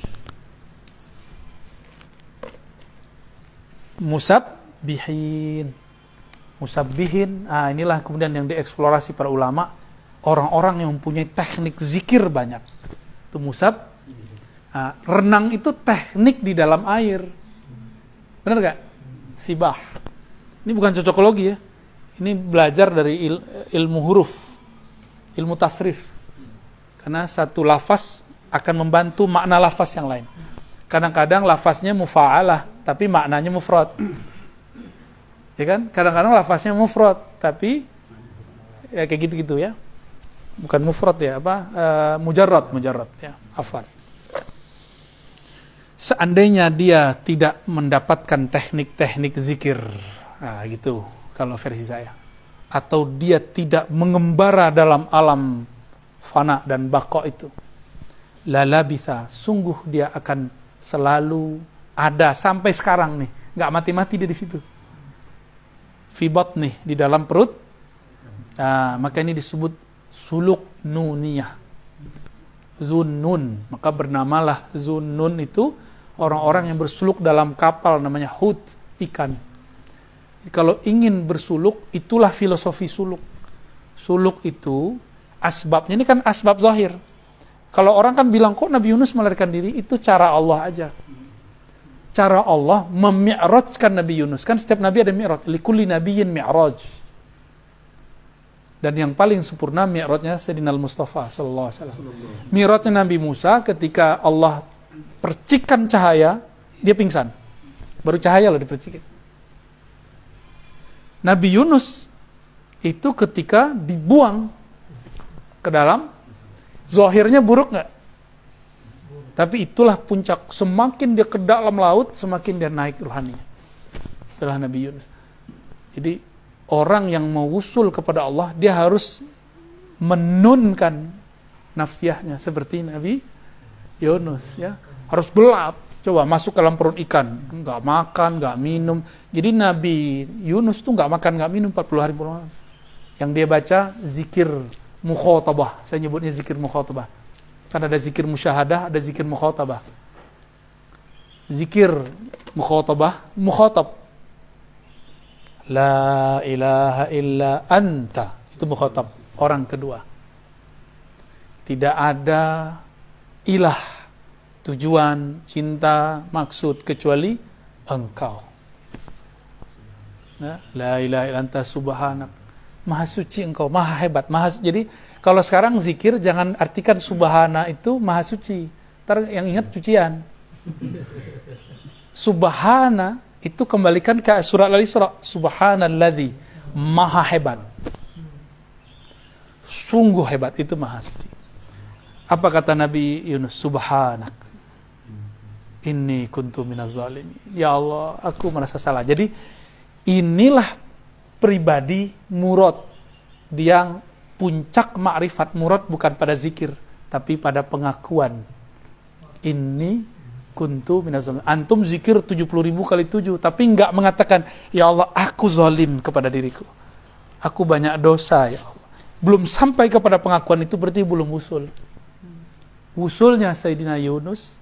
Musab bihin. Ah inilah kemudian yang dieksplorasi para ulama, orang-orang yang mempunyai teknik zikir banyak. Itu musab. Ah, renang itu teknik di dalam air. Benar gak? Sibah. Ini bukan cocokologi ya. Ini belajar dari il, ilmu huruf, ilmu tasrif. Karena satu lafaz akan membantu makna lafaz yang lain. Kadang-kadang lafaznya mufa'alah, tapi maknanya mufrad. Ya kan? Kadang-kadang lafaznya mufrad, tapi ya kayak gitu-gitu ya. Bukan mufrad ya, apa? Uh, mujarrad, mujarrad ya. Afwan seandainya dia tidak mendapatkan teknik-teknik zikir, nah, gitu kalau versi saya, atau dia tidak mengembara dalam alam fana dan bako itu, lala bisa, sungguh dia akan selalu ada sampai sekarang nih, nggak mati-mati dia di situ. Fibot nih di dalam perut, nah, maka ini disebut suluk nuniyah. Zunnun, maka bernamalah Zunnun itu orang-orang yang bersuluk dalam kapal namanya hut ikan. Kalau ingin bersuluk, itulah filosofi suluk. Suluk itu asbabnya ini kan asbab zahir. Kalau orang kan bilang kok Nabi Yunus melarikan diri itu cara Allah aja. Cara Allah memi'rajkan Nabi Yunus. Kan setiap nabi ada mi'raj. Likulli nabiyyin mi'raj. Dan yang paling sempurna mi'rajnya Sayyidina Al-Mustafa sallallahu alaihi wasallam. Mi'rajnya Nabi Musa ketika Allah percikan cahaya, dia pingsan. Baru cahaya loh dipercikin. Nabi Yunus itu ketika dibuang ke dalam, zohirnya buruk nggak? Tapi itulah puncak. Semakin dia ke dalam laut, semakin dia naik rohaninya. Itulah Nabi Yunus. Jadi orang yang mau usul kepada Allah, dia harus menunkan nafsiahnya seperti Nabi Yunus ya harus gelap. Coba masuk ke dalam perut ikan. Nggak makan nggak minum. Jadi Nabi Yunus tuh nggak makan nggak minum 40 hari malam. Yang dia baca zikir mukhotabah. Saya nyebutnya zikir mukhotabah. Kan ada zikir musyahadah ada zikir mukhotabah. Zikir mukhotabah mukhotab la ilaha illa anta. Itu mukhotab orang kedua. Tidak ada ilah tujuan, cinta, maksud kecuali engkau. Ya, la ilaha subhanak. Maha suci engkau, maha hebat, maha Jadi kalau sekarang zikir jangan artikan subhana itu maha suci. Ntar yang ingat cucian. Subhana itu kembalikan ke surat Al-Isra. Subhanalladzi maha hebat. Sungguh hebat itu maha suci. Apa kata Nabi Yunus? Subhanak. Ini kuntu minaz zalimin. Ya Allah, aku merasa salah. Jadi inilah pribadi murad yang puncak makrifat murad bukan pada zikir tapi pada pengakuan ini kuntu minaz zalimin. Antum zikir 70 ribu kali 7 tapi nggak mengatakan ya Allah aku zalim kepada diriku. Aku banyak dosa ya Allah. Belum sampai kepada pengakuan itu berarti belum usul. Usulnya Sayyidina Yunus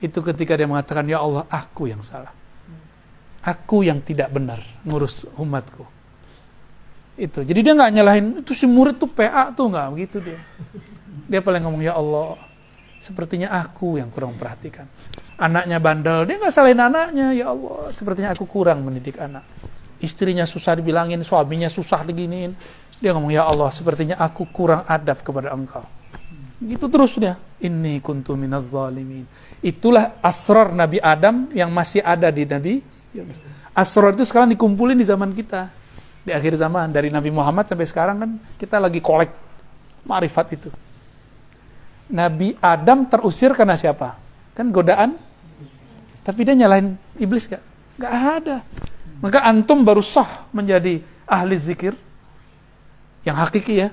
itu ketika dia mengatakan ya Allah aku yang salah. Aku yang tidak benar ngurus umatku. Itu. Jadi dia nggak nyalahin itu si murid tuh PA tuh nggak? Begitu dia. Dia paling ngomong ya Allah sepertinya aku yang kurang perhatikan. Anaknya bandel dia nggak salahin anaknya. Ya Allah sepertinya aku kurang mendidik anak. Istrinya susah dibilangin suaminya susah diginiin. Dia ngomong ya Allah sepertinya aku kurang adab kepada engkau gitu terus dia ini kuntu minaz zalimin Itulah asrar Nabi Adam yang masih ada di Nabi. Asrar itu sekarang dikumpulin di zaman kita. Di akhir zaman. Dari Nabi Muhammad sampai sekarang kan kita lagi kolek marifat itu. Nabi Adam terusir karena siapa? Kan godaan. Tapi dia nyalain iblis gak? Gak ada. Maka antum baru sah menjadi ahli zikir. Yang hakiki ya.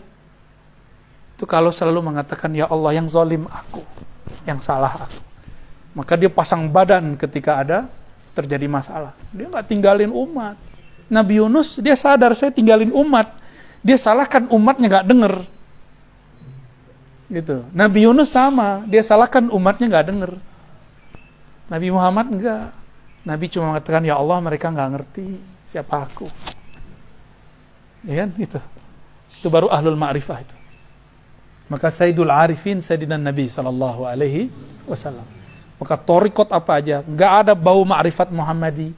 Itu kalau selalu mengatakan, Ya Allah yang zalim aku. Yang salah aku maka dia pasang badan ketika ada terjadi masalah. Dia nggak tinggalin umat. Nabi Yunus dia sadar saya tinggalin umat. Dia salahkan umatnya nggak denger. Gitu. Nabi Yunus sama, dia salahkan umatnya nggak denger. Nabi Muhammad enggak. Nabi cuma mengatakan ya Allah mereka nggak ngerti siapa aku. Ya kan itu. Itu baru ahlul ma'rifah itu. Maka Sayyidul Arifin Sayyidina Nabi sallallahu alaihi wasallam. Maka torikot apa aja, nggak ada bau ma'rifat Muhammadi,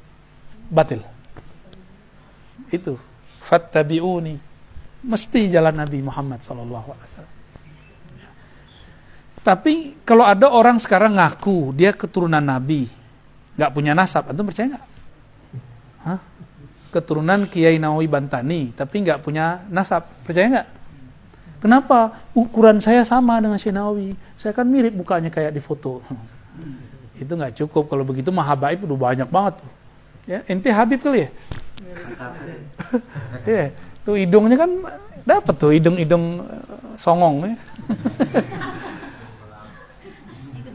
batil. Itu. Fattabi'uni. Mesti jalan Nabi Muhammad SAW. Tapi kalau ada orang sekarang ngaku dia keturunan Nabi, nggak punya nasab, antum percaya nggak? Keturunan Kiai Nawawi Bantani, tapi nggak punya nasab, percaya nggak? Kenapa? Ukuran saya sama dengan Nawawi. Saya kan mirip mukanya kayak di foto. Itu nggak cukup. Kalau begitu mah habaib udah banyak banget tuh. Ya, ente Habib kali ya? Iya. tuh hidungnya kan dapat tuh hidung-hidung eh, songong ya.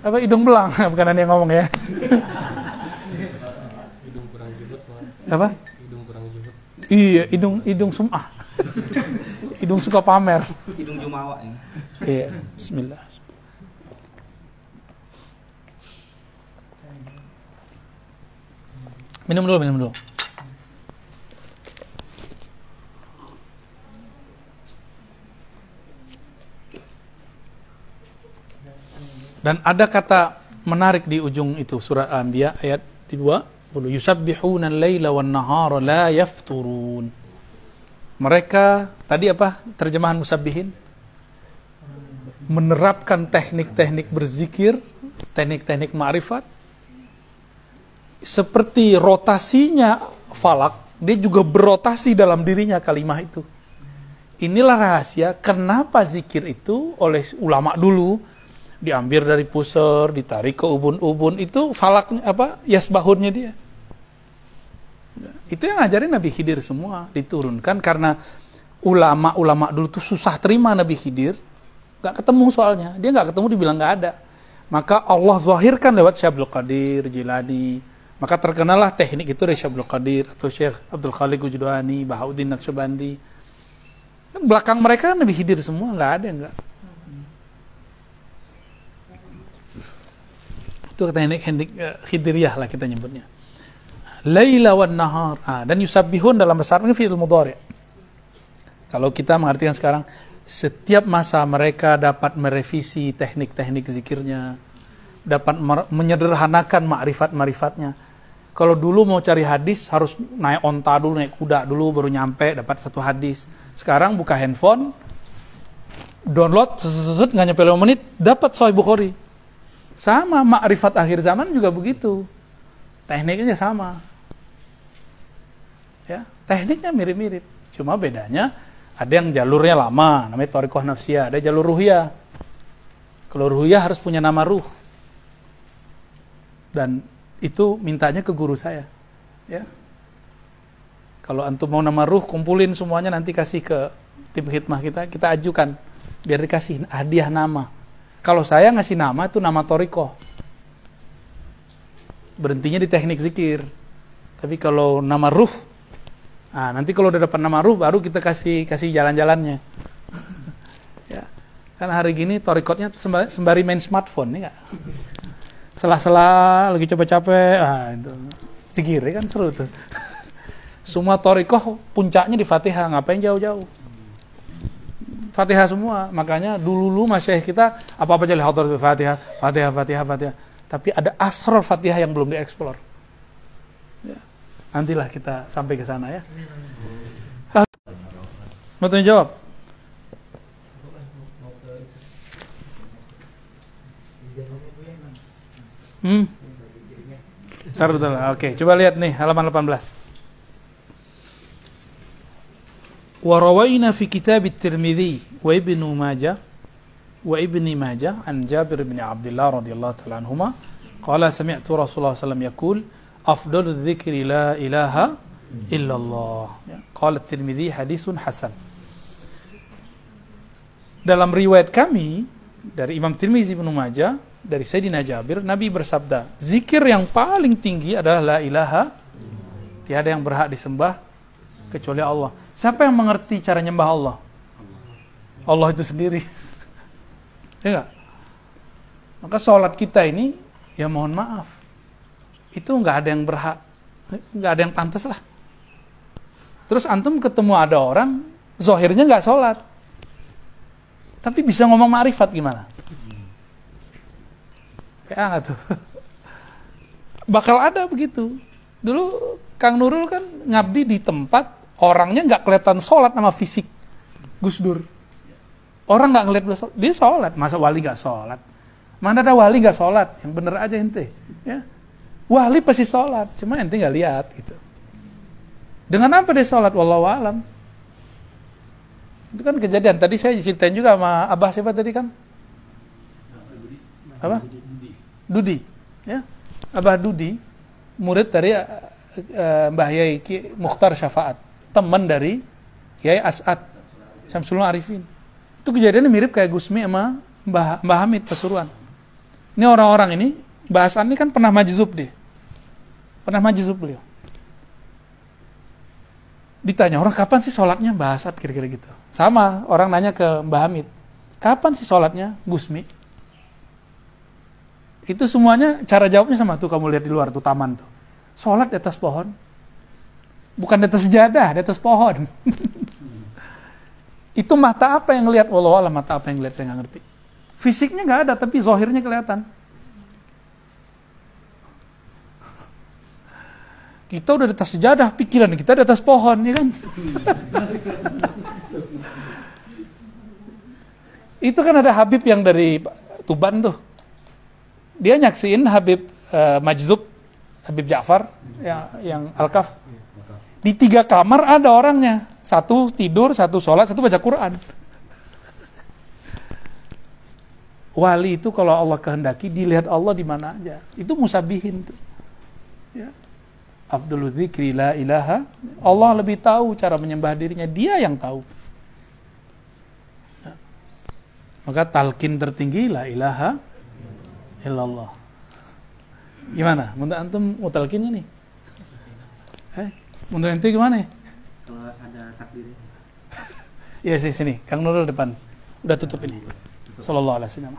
Apa hidung belang? Bukan yang ngomong ya. hidung kurang jubut Apa? hidung kurang jubut Iya, hidung hidung sumah. hidung suka pamer. Hidung jumawa ini. Iya, bismillah. Minum dulu, minum dulu. Dan ada kata menarik di ujung itu surat Al-Anbiya ayat 20 yusabbihuna al-laila wan nahara la yafturun. Mereka tadi apa terjemahan musabbihin? Menerapkan teknik-teknik berzikir, teknik-teknik ma'rifat seperti rotasinya falak, dia juga berotasi dalam dirinya kalimah itu. Inilah rahasia kenapa zikir itu oleh ulama dulu diambil dari pusar, ditarik ke ubun-ubun itu falaknya apa? Yasbahunnya dia. Itu yang ngajarin Nabi Khidir semua diturunkan karena ulama-ulama dulu tuh susah terima Nabi Khidir, nggak ketemu soalnya, dia nggak ketemu dibilang nggak ada. Maka Allah zahirkan lewat Syabdul Qadir, Jilani, maka terkenallah teknik itu dari Syabdul Qadir atau Syekh Abdul Khalik Ujdwani, Bahauddin Naqsyabandi. Belakang mereka kan Nabi Khidir semua, nggak ada enggak. Itu teknik uh, Khidiriyah lah kita nyebutnya. Laila wan nahar. Ah, dan yusabbihun dalam besar ini fi'il mudhari. Kalau kita mengartikan sekarang setiap masa mereka dapat merevisi teknik-teknik zikirnya, dapat menyederhanakan makrifat-marifatnya. Kalau dulu mau cari hadis harus naik onta dulu, naik kuda dulu baru nyampe dapat satu hadis. Sekarang buka handphone, download, seset nggak nyampe 5 menit, dapat Sahih Bukhari. Sama makrifat akhir zaman juga begitu. Tekniknya sama. Ya, Tekniknya mirip-mirip. Cuma bedanya ada yang jalurnya lama, namanya Torikoh Nafsiyah. Ada jalur Ruhiyah. Kalau Ruhiyah harus punya nama Ruh. Dan itu mintanya ke guru saya. Ya. Kalau antum mau nama Ruh, kumpulin semuanya nanti kasih ke tim khidmah kita, kita ajukan. Biar dikasih hadiah nama. Kalau saya ngasih nama itu nama Torikoh. Berhentinya di teknik zikir. Tapi kalau nama Ruh, Nah, nanti kalau udah dapat nama ruh baru kita kasih kasih jalan-jalannya. ya. Kan hari gini torikotnya sembari, sembari main smartphone nih enggak? Selah-selah lagi capek-capek, ah itu. Zikir ya kan seru tuh. semua torikoh puncaknya di Fatihah, ngapain jauh-jauh? Fatihah semua, makanya dulu-dulu masih kita apa-apa jadi hotor Fatihah, Fatihah, Fatihah, Fatihah. Tapi ada asror Fatihah yang belum dieksplor Ya. Nantilah kita sampai ke sana ya. Mau tanya jawab? Hmm. Ntar betul. Oke, coba lihat nih halaman 18. وروينا في كتاب الترمذي وابن ماجه وابن ماجه عن جابر بن عبد الله رضي الله تعالى عنهما قال سمعت رسول الله صلى الله عليه وسلم يقول afdalul dzikri la ilaha illallah. Qala Tirmidzi hadisun hasan. Dalam riwayat kami dari Imam Tirmizi bin Majah dari Sayyidina Jabir Nabi bersabda, zikir yang paling tinggi adalah la ilaha tiada yang berhak disembah kecuali Allah. Siapa yang mengerti cara nyembah Allah? Allah itu sendiri. ya enggak? Maka sholat kita ini, ya mohon maaf itu nggak ada yang berhak, nggak ada yang pantas lah. Terus antum ketemu ada orang, zohirnya nggak sholat, tapi bisa ngomong ma'rifat gimana? Kayak tuh. Bakal ada begitu. Dulu Kang Nurul kan ngabdi di tempat orangnya nggak kelihatan sholat nama fisik Gus Dur. Orang nggak ngeliat dia sholat, masa wali nggak sholat? Mana ada wali nggak sholat? Yang bener aja ente, ya Wali pasti sholat, cuma ente nggak lihat gitu. Dengan apa dia sholat? Wallahu alam. Itu kan kejadian. Tadi saya ceritain juga sama Abah siapa tadi kan? Apa? Dudi. Ya. Abah Dudi, murid dari uh, Mbah Yai Mukhtar Syafaat, teman dari Yai As'ad Syamsul Arifin. Itu kejadiannya mirip kayak Gusmi sama Mbah, Mbah Hamid Pasuruan. Ini orang-orang ini Bahasan ini kan pernah majzub dia. Pernah majzub beliau. Ditanya orang kapan sih sholatnya bahasat kira-kira gitu. Sama orang nanya ke Mbah Hamid. Kapan sih sholatnya Gusmi? Itu semuanya cara jawabnya sama tuh kamu lihat di luar tuh taman tuh. Sholat di atas pohon. Bukan di atas sejadah, di atas pohon. itu mata apa yang lihat? Wallahualam mata apa yang lihat saya nggak ngerti. Fisiknya nggak ada, tapi zohirnya kelihatan. Kita udah di atas sejadah, pikiran kita di atas pohon, ya kan? itu kan ada Habib yang dari Tuban tuh. Dia nyaksiin Habib uh, Majzub, Habib Ja'far, yang, yang Al-Kaf. Di tiga kamar ada orangnya. Satu tidur, satu sholat, satu baca Quran. Wali itu kalau Allah kehendaki dilihat Allah di mana aja. Itu musabihin tuh. Ya afdalu dzikri la ilaha Allah lebih tahu cara menyembah dirinya. Dia yang tahu. Maka talkin tertinggi la ilaha illallah. Gimana? Menurut antum mau talkinnya nih? Eh menurut ente gimana? Kalau ada takdirnya ya sih sini. Kang Nurul depan. Udah tutup ini. Sallallahu alaihi wasallam